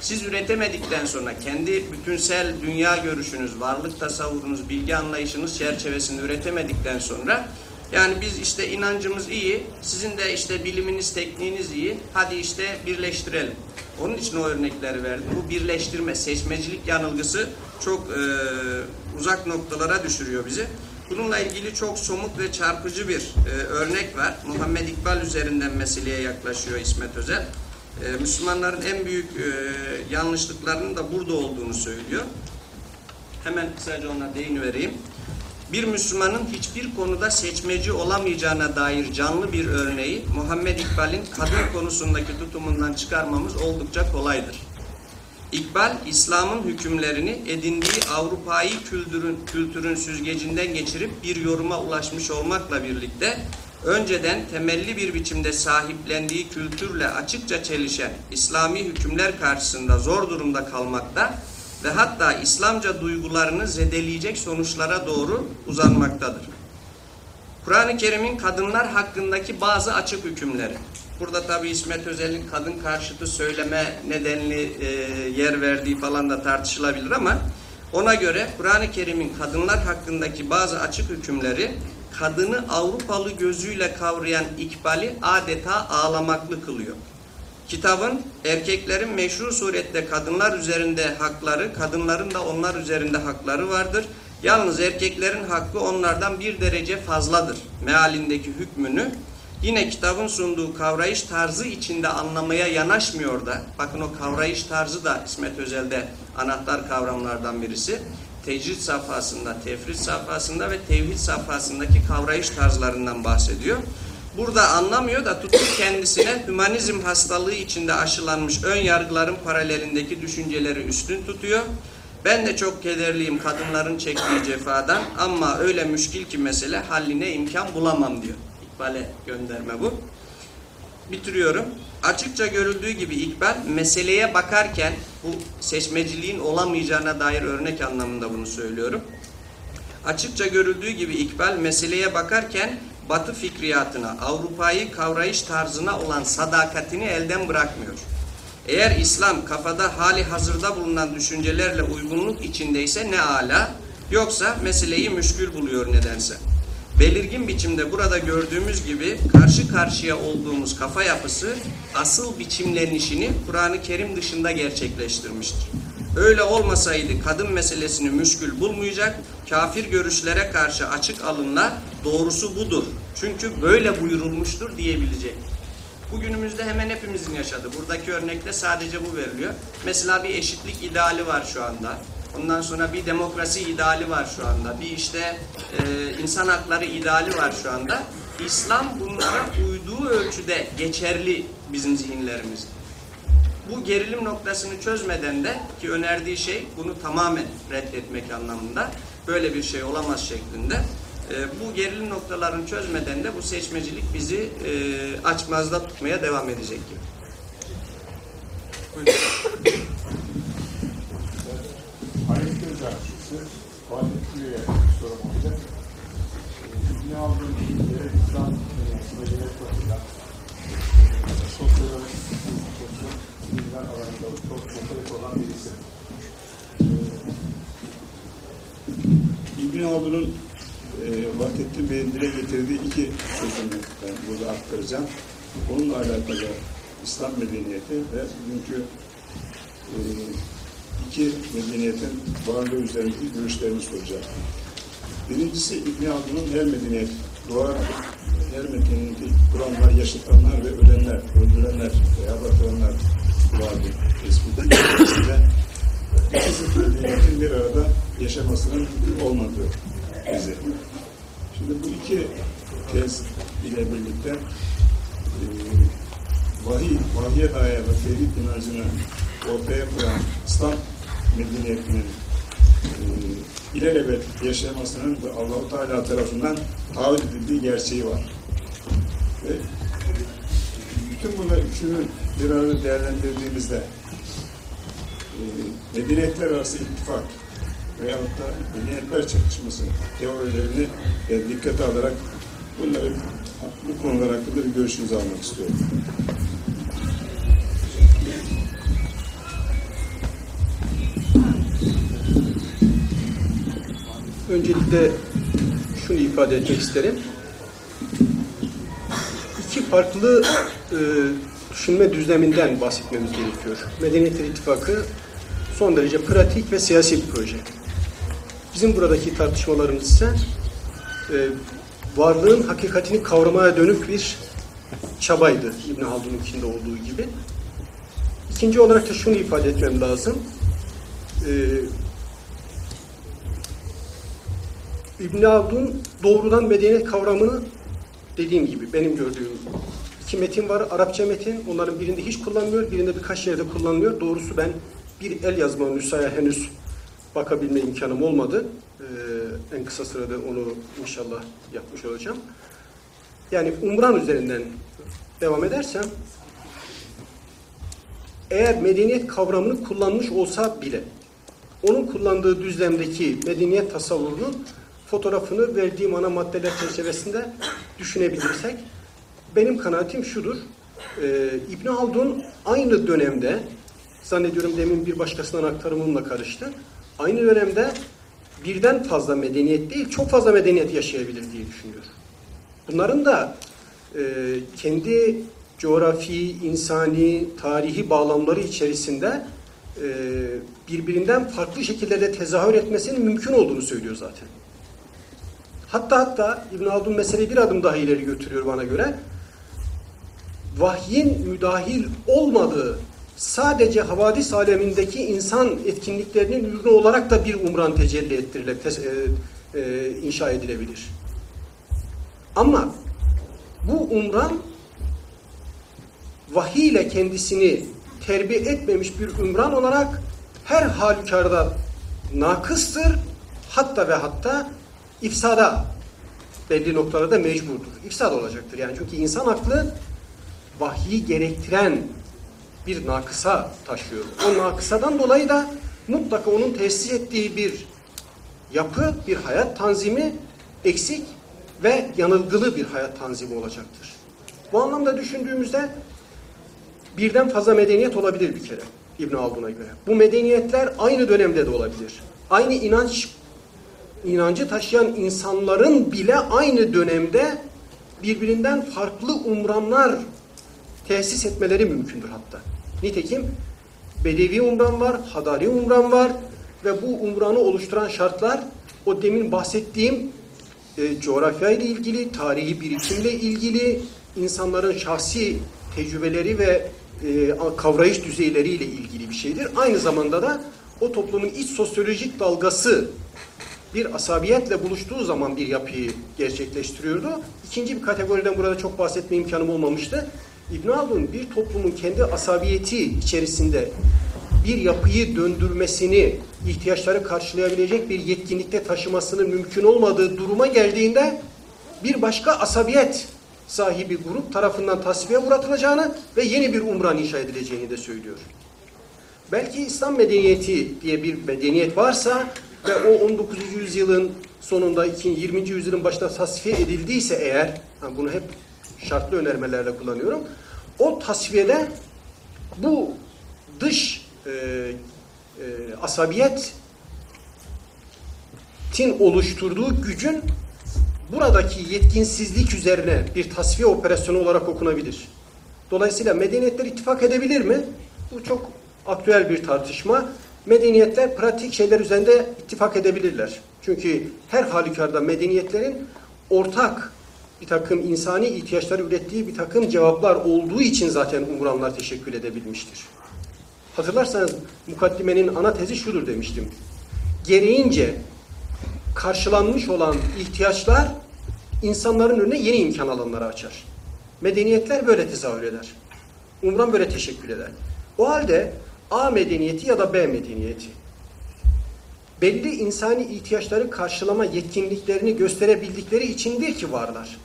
Siz üretemedikten sonra kendi bütünsel dünya görüşünüz, varlık tasavvurunuz, bilgi anlayışınız çerçevesinde üretemedikten sonra yani biz işte inancımız iyi, sizin de işte biliminiz, tekniğiniz iyi, hadi işte birleştirelim. Onun için o örnekleri verdim. Bu birleştirme, seçmecilik yanılgısı çok e, uzak noktalara düşürüyor bizi. Bununla ilgili çok somut ve çarpıcı bir e, örnek var. Muhammed İkbal üzerinden meseleye yaklaşıyor İsmet Özel. E, Müslümanların en büyük e, yanlışlıklarının da burada olduğunu söylüyor. Hemen kısaca ona değinivereyim. Bir Müslümanın hiçbir konuda seçmeci olamayacağına dair canlı bir örneği Muhammed İkbal'in kadın konusundaki tutumundan çıkarmamız oldukça kolaydır. İkbal, İslam'ın hükümlerini edindiği Avrupa'yı kültürün, kültürün süzgecinden geçirip bir yoruma ulaşmış olmakla birlikte önceden temelli bir biçimde sahiplendiği kültürle açıkça çelişen İslami hükümler karşısında zor durumda kalmakta ve hatta İslamca duygularını zedeleyecek sonuçlara doğru uzanmaktadır. Kur'an-ı Kerim'in kadınlar hakkındaki bazı açık hükümleri. Burada tabi İsmet Özel'in kadın karşıtı söyleme nedenli e, yer verdiği falan da tartışılabilir ama ona göre Kur'an-ı Kerim'in kadınlar hakkındaki bazı açık hükümleri kadını Avrupalı gözüyle kavrayan ikbali adeta ağlamaklı kılıyor. Kitabın erkeklerin meşru surette kadınlar üzerinde hakları, kadınların da onlar üzerinde hakları vardır. Yalnız erkeklerin hakkı onlardan bir derece fazladır. Mealindeki hükmünü yine kitabın sunduğu kavrayış tarzı içinde anlamaya yanaşmıyor da. Bakın o kavrayış tarzı da İsmet Özel'de anahtar kavramlardan birisi. Tecrid safhasında, tefrit safhasında ve tevhid safhasındaki kavrayış tarzlarından bahsediyor. Burada anlamıyor da tutup kendisine hümanizm hastalığı içinde aşılanmış ön yargıların paralelindeki düşünceleri üstün tutuyor. Ben de çok kederliyim kadınların çektiği cefadan ama öyle müşkil ki mesele halline imkan bulamam diyor. İkbal'e gönderme bu. Bitiriyorum. Açıkça görüldüğü gibi İkbal meseleye bakarken bu seçmeciliğin olamayacağına dair örnek anlamında bunu söylüyorum. Açıkça görüldüğü gibi İkbal meseleye bakarken Batı fikriyatına, Avrupa'yı kavrayış tarzına olan sadakatini elden bırakmıyor. Eğer İslam kafada hali hazırda bulunan düşüncelerle uygunluk içindeyse ne ala, yoksa meseleyi müşkül buluyor nedense. Belirgin biçimde burada gördüğümüz gibi karşı karşıya olduğumuz kafa yapısı asıl biçimlenişini Kur'an-ı Kerim dışında gerçekleştirmiştir. Öyle olmasaydı kadın meselesini müşkül bulmayacak, kafir görüşlere karşı açık alımla doğrusu budur. Çünkü böyle buyurulmuştur diyebilecek. Bugünümüzde hemen hepimizin yaşadığı, buradaki örnekte sadece bu veriliyor. Mesela bir eşitlik ideali var şu anda. Ondan sonra bir demokrasi ideali var şu anda. Bir işte e, insan hakları ideali var şu anda. İslam bunlara uyduğu ölçüde geçerli bizim zihinlerimizde. Bu gerilim noktasını çözmeden de ki önerdiği şey bunu tamamen reddetmek anlamında böyle bir şey olamaz şeklinde. E, bu gerilim noktalarını çözmeden de bu seçmecilik bizi e, açmazda tutmaya devam edecek gibi. Halit Fatih Gülü'ye sorum olacak. Ne aldığım bilgileri İslam Medeniyet Batı'dan sosyolojik, sosyal bilimler alanında çok mutluluk olan birisi. Ee, İbn Haldun'un e, Vahdettin Bey'in dile getirdiği iki sözünü ben burada aktaracağım. Onunla alakalı İslam medeniyeti ve bugünkü e, iki medeniyetin varlığı üzerindeki görüşlerini soracağım. Birincisi İbn Haldun'un her medeniyet, doğa her medeniyeti kuranlar, yaşatanlar ve ölenler, öldürenler veya bırakılanlar vardır tespiti. İkisi medeniyetin bir arada yaşamasının olmadığı bize. Şimdi bu iki tez ile birlikte e, vahiy, vahye dayalı tevhid inancını ortaya koyan İslam medeniyetinin e, ilelebet yaşamasının ve Allah-u Teala tarafından taahhüt edildiği gerçeği var. Ve bütün bunlar üçünü bir arada değerlendirdiğimizde e, medeniyetler arası ittifak veyahut da medeniyetler çatışması teorilerini dikkate alarak bunları bu konular hakkında bir görüşünüzü almak istiyorum. Öncelikle şunu ifade etmek isterim. İki farklı e, düşünme düzleminden bahsetmemiz gerekiyor. Medeniyetler İttifakı son derece pratik ve siyasi bir proje. Bizim buradaki tartışmalarımız ise e, varlığın hakikatini kavramaya dönük bir çabaydı İbn Haldun'unkinde olduğu gibi. İkinci olarak da şunu ifade etmem lazım. E, İbn Haldun doğrudan medeniyet kavramını dediğim gibi benim gördüğüm iki metin var. Arapça metin. Onların birinde hiç kullanmıyor, birinde birkaç yerde kullanılıyor. Doğrusu ben bir el yazma nüshaya henüz bakabilme imkanım olmadı. Ee, en kısa sırada onu inşallah yapmış olacağım. Yani umran üzerinden devam edersem eğer medeniyet kavramını kullanmış olsa bile onun kullandığı düzlemdeki medeniyet tasavvurunun fotoğrafını verdiğim ana maddeler çerçevesinde düşünebilirsek benim kanaatim şudur. Ee, İbn Haldun aynı dönemde zannediyorum demin bir başkasından aktarımımla karıştı. Aynı dönemde birden fazla medeniyet değil çok fazla medeniyet yaşayabilir diye düşünüyor. Bunların da e, kendi coğrafi, insani, tarihi bağlamları içerisinde e, birbirinden farklı şekillerde tezahür etmesinin mümkün olduğunu söylüyor zaten. Hatta hatta İbn Haldun meseleyi bir adım daha ileri götürüyor bana göre. Vahyin müdahil olmadığı sadece havadis alemindeki insan etkinliklerinin ürünü olarak da bir umran tecelli ettirilir, e, e, inşa edilebilir. Ama bu umran vahiy ile kendisini terbiye etmemiş bir ümran olarak her halükarda nakıstır. Hatta ve hatta ifsada belli noktalarda mecburdur. İfsad olacaktır. Yani çünkü insan aklı vahyi gerektiren bir nakısa taşıyor. O nakısadan dolayı da mutlaka onun tesis ettiği bir yapı, bir hayat tanzimi eksik ve yanılgılı bir hayat tanzimi olacaktır. Bu anlamda düşündüğümüzde birden fazla medeniyet olabilir bir kere İbn Haldun'a göre. Bu medeniyetler aynı dönemde de olabilir. Aynı inanç inancı taşıyan insanların bile aynı dönemde birbirinden farklı umranlar tesis etmeleri mümkündür hatta. Nitekim Bedevi umran var, Hadari umran var ve bu umranı oluşturan şartlar o demin bahsettiğim e, coğrafya ile ilgili, tarihi birikimle ilgili, insanların şahsi tecrübeleri ve e, kavrayış düzeyleriyle ilgili bir şeydir. Aynı zamanda da o toplumun iç sosyolojik dalgası bir asabiyetle buluştuğu zaman bir yapıyı gerçekleştiriyordu. İkinci bir kategoriden burada çok bahsetme imkanım olmamıştı. İbn Haldun bir toplumun kendi asabiyeti içerisinde bir yapıyı döndürmesini, ihtiyaçları karşılayabilecek bir yetkinlikte taşımasının mümkün olmadığı duruma geldiğinde bir başka asabiyet sahibi grup tarafından tasfiye uğratılacağını ve yeni bir umran inşa edileceğini de söylüyor. Belki İslam medeniyeti diye bir medeniyet varsa ve o 19. yüzyılın sonunda 20. yüzyılın başında tasfiye edildiyse eğer, bunu hep şartlı önermelerle kullanıyorum, o tasfiyede bu dış e, e, asabiyet medeniyetin oluşturduğu gücün buradaki yetkinsizlik üzerine bir tasfiye operasyonu olarak okunabilir. Dolayısıyla medeniyetler ittifak edebilir mi? Bu çok aktüel bir tartışma. Medeniyetler pratik şeyler üzerinde ittifak edebilirler. Çünkü her halükarda medeniyetlerin ortak bir takım insani ihtiyaçları ürettiği bir takım cevaplar olduğu için zaten umuranlar teşekkül edebilmiştir. Hatırlarsanız mukaddimenin ana tezi şudur demiştim. Gereğince karşılanmış olan ihtiyaçlar insanların önüne yeni imkan alanları açar. Medeniyetler böyle tezahür eder. Umran böyle teşekkül eder. O halde A medeniyeti ya da B medeniyeti belli insani ihtiyaçları karşılama yetkinliklerini gösterebildikleri içindir ki varlar.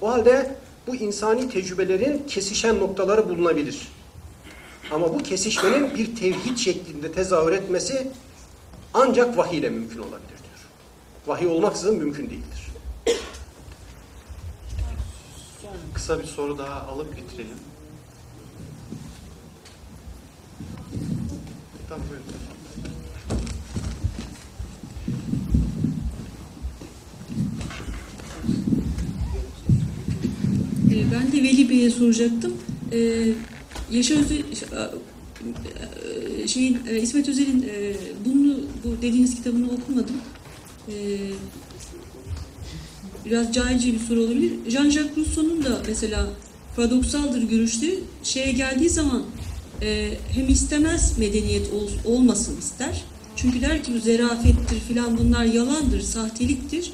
O halde bu insani tecrübelerin kesişen noktaları bulunabilir. Ama bu kesişmenin bir tevhid şeklinde tezahür etmesi ancak vahiy ile mümkün olabilir diyor. Vahiy olmaksızın mümkün değildir. Kısa bir soru daha alıp bitirelim. Tamam buyurun. Ben de Veli Bey'e soracaktım. Ee, Yaşar Özel, e, şeyin, e, İsmet Özel'in e, bunu, bu dediğiniz kitabını okumadım. Ee, Biraz cahilce bir soru olabilir. Jean-Jacques Rousseau'nun da mesela paradoksaldır görüşleri şeye geldiği zaman hem istemez medeniyet ol- olmasın ister. Çünkü der ki bu zerafettir filan bunlar yalandır, sahteliktir.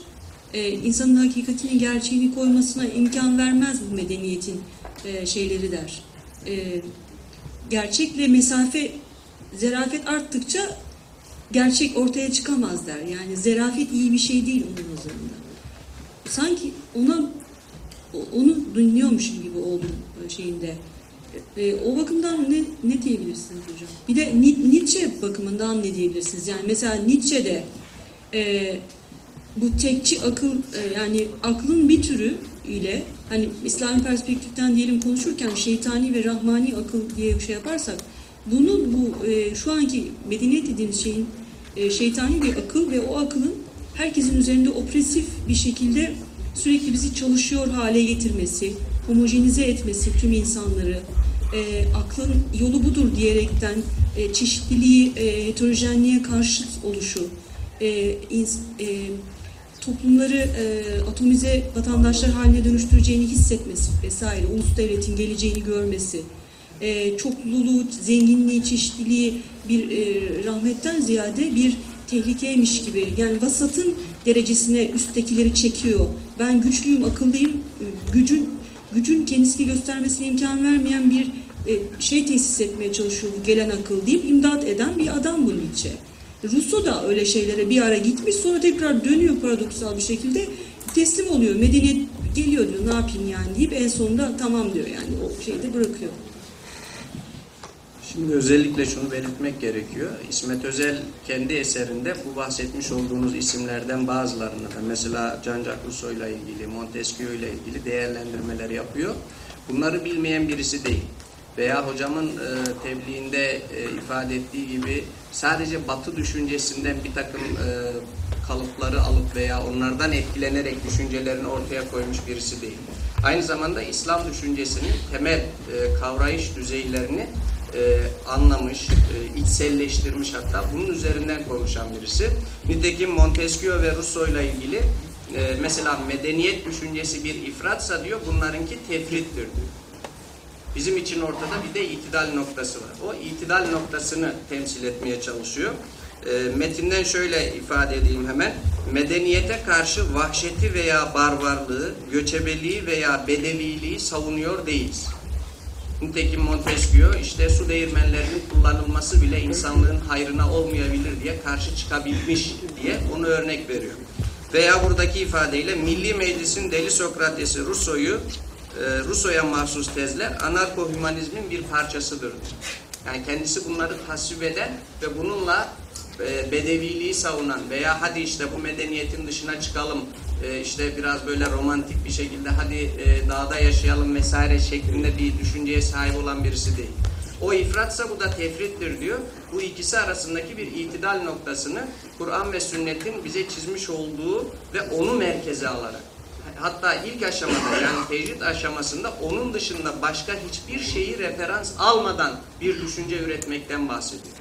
E, insanın hakikatini, gerçeğini koymasına imkan vermez bu medeniyetin e, şeyleri der. E, gerçekle mesafe, zerafet arttıkça gerçek ortaya çıkamaz der. Yani zerafet iyi bir şey değil onun nazarında. Sanki ona onu dinliyormuşum gibi oldum şeyinde. E, o bakımdan ne, ne diyebilirsiniz hocam? Bir de Ni- Nietzsche bakımından ne diyebilirsiniz? Yani mesela Nietzsche'de e, bu tekçi akıl e, yani aklın bir türü ile hani İslami perspektiften diyelim konuşurken şeytani ve rahmani akıl diye bir şey yaparsak bunun bu e, şu anki medeniyet dediğimiz şeyin e, şeytani bir akıl ve o akılın herkesin üzerinde opresif bir şekilde sürekli bizi çalışıyor hale getirmesi, homojenize etmesi tüm insanları, e, aklın yolu budur diyerekten e, çeşitliliği, e, heterojenliğe karşıt oluşu, e, ins- e, toplumları e, atomize vatandaşlar haline dönüştüreceğini hissetmesi vesaire, ulus devletin geleceğini görmesi, e, çokluluğu, zenginliği, çeşitliliği bir e, rahmetten ziyade bir tehlikeymiş gibi yani vasatın derecesine üsttekileri çekiyor. Ben güçlüyüm, akıllıyım, e, gücün gücün kendisini göstermesine imkan vermeyen bir e, şey tesis etmeye çalışıyor bu gelen akıl deyip imdat eden bir adam bu Nietzsche. Rousseau da öyle şeylere bir ara gitmiş sonra tekrar dönüyor paradoksal bir şekilde teslim oluyor. Medeniyet geliyor diyor ne yapayım yani deyip en sonunda tamam diyor yani o şeyde bırakıyor. Şimdi özellikle şunu belirtmek gerekiyor. İsmet Özel kendi eserinde bu bahsetmiş olduğunuz isimlerden bazılarını da mesela Jean-Jacques ile ilgili, Montesquieu ile ilgili değerlendirmeler yapıyor. Bunları bilmeyen birisi değil. Veya hocamın e, tebliğinde e, ifade ettiği gibi sadece batı düşüncesinden bir takım e, kalıpları alıp veya onlardan etkilenerek düşüncelerini ortaya koymuş birisi değil. Aynı zamanda İslam düşüncesinin temel e, kavrayış düzeylerini e, anlamış, e, içselleştirmiş hatta bunun üzerinden konuşan birisi. Nitekim Montesquieu ve Rousseau ile ilgili e, mesela medeniyet düşüncesi bir ifratsa diyor bunlarınki tefrittir diyor. Bizim için ortada bir de itidal noktası var. O itidal noktasını temsil etmeye çalışıyor. E, metinden şöyle ifade edeyim hemen. Medeniyete karşı vahşeti veya barbarlığı, göçebeliği veya bedeviliği savunuyor değiliz. Nitekim Montesquieu işte su değirmenlerinin kullanılması bile insanlığın hayrına olmayabilir diye karşı çıkabilmiş diye onu örnek veriyor. Veya buradaki ifadeyle Milli Meclis'in deli Sokrates'i Rousseau'yu e, Rousseau'ya mahsus tezler anarko-hümanizmin bir parçasıdır. Yani kendisi bunları tasvip eden ve bununla e, bedeviliği savunan veya hadi işte bu medeniyetin dışına çıkalım e, işte biraz böyle romantik bir şekilde hadi dağda yaşayalım vesaire şeklinde bir düşünceye sahip olan birisi değil. O ifratsa bu da tefrittir diyor. Bu ikisi arasındaki bir itidal noktasını Kur'an ve sünnetin bize çizmiş olduğu ve onu merkeze alarak hatta ilk aşamada yani tecrid aşamasında onun dışında başka hiçbir şeyi referans almadan bir düşünce üretmekten bahsediyor.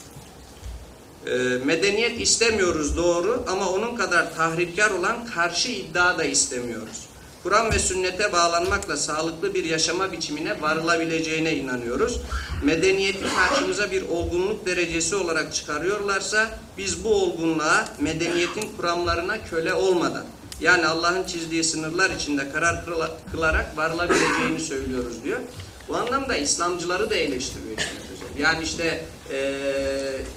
Ee, medeniyet istemiyoruz doğru ama onun kadar tahripkar olan karşı iddia da istemiyoruz. Kur'an ve sünnete bağlanmakla sağlıklı bir yaşama biçimine varılabileceğine inanıyoruz. Medeniyeti karşımıza bir olgunluk derecesi olarak çıkarıyorlarsa biz bu olgunluğa medeniyetin kuramlarına köle olmadan yani Allah'ın çizdiği sınırlar içinde karar kıla- kılarak varılabileceğini söylüyoruz diyor. Bu anlamda İslamcıları da eleştiriyor. Yani işte eee,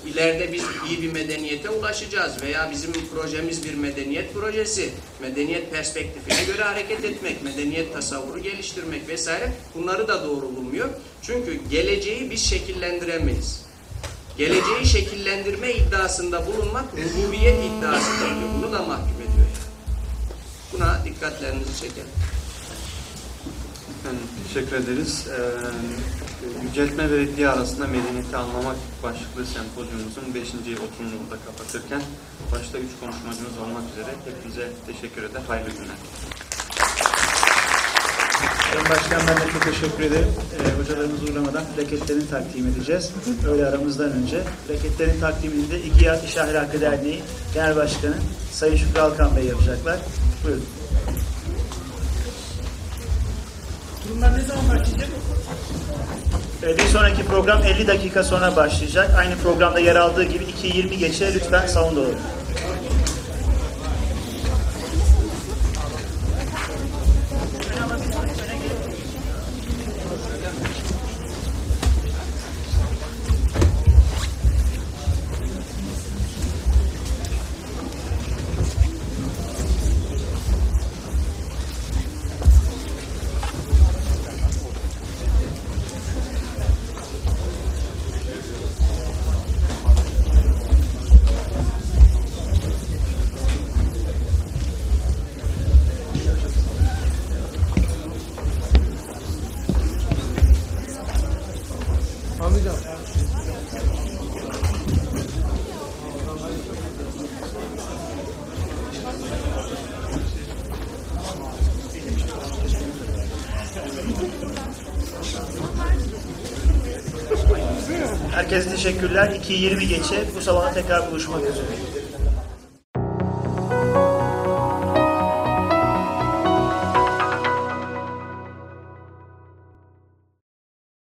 ileride biz iyi bir medeniyete ulaşacağız veya bizim projemiz bir medeniyet projesi, medeniyet perspektifine göre hareket etmek, medeniyet tasavvuru geliştirmek vesaire bunları da doğru bulmuyor. Çünkü geleceği biz şekillendiremeyiz. Geleceği şekillendirme iddiasında bulunmak rububiyet iddiasıdır diyor. Bunu da mahkum. Buna dikkatlerinizi çekerim. Efendim, teşekkür ederiz. Ee, yüceltme ve reddiye arasında medeniyeti anlamak başlıklı sempozyumumuzun 5. oturumunu burada kapatırken başta üç konuşmacımız olmak üzere hepinize teşekkür eder. Hayırlı günler. Sayın Başkan ben de çok teşekkür ederim. Ee, hocalarımızı uğramadan plaketlerini takdim edeceğiz. Öyle aramızdan önce. Plaketlerin takdimini de İGİAD İş Ahlakı Derneği Genel Başkanı Sayın Şükrü Alkan Bey yapacaklar. Buyurun. Bunlar ne zaman başlayacak? Ee, bir sonraki program 50 dakika sonra başlayacak. Aynı programda yer aldığı gibi 2.20 geçe lütfen salonda olun. Teşekkürler. 2.20 geçe bu salona tekrar buluşmak üzere.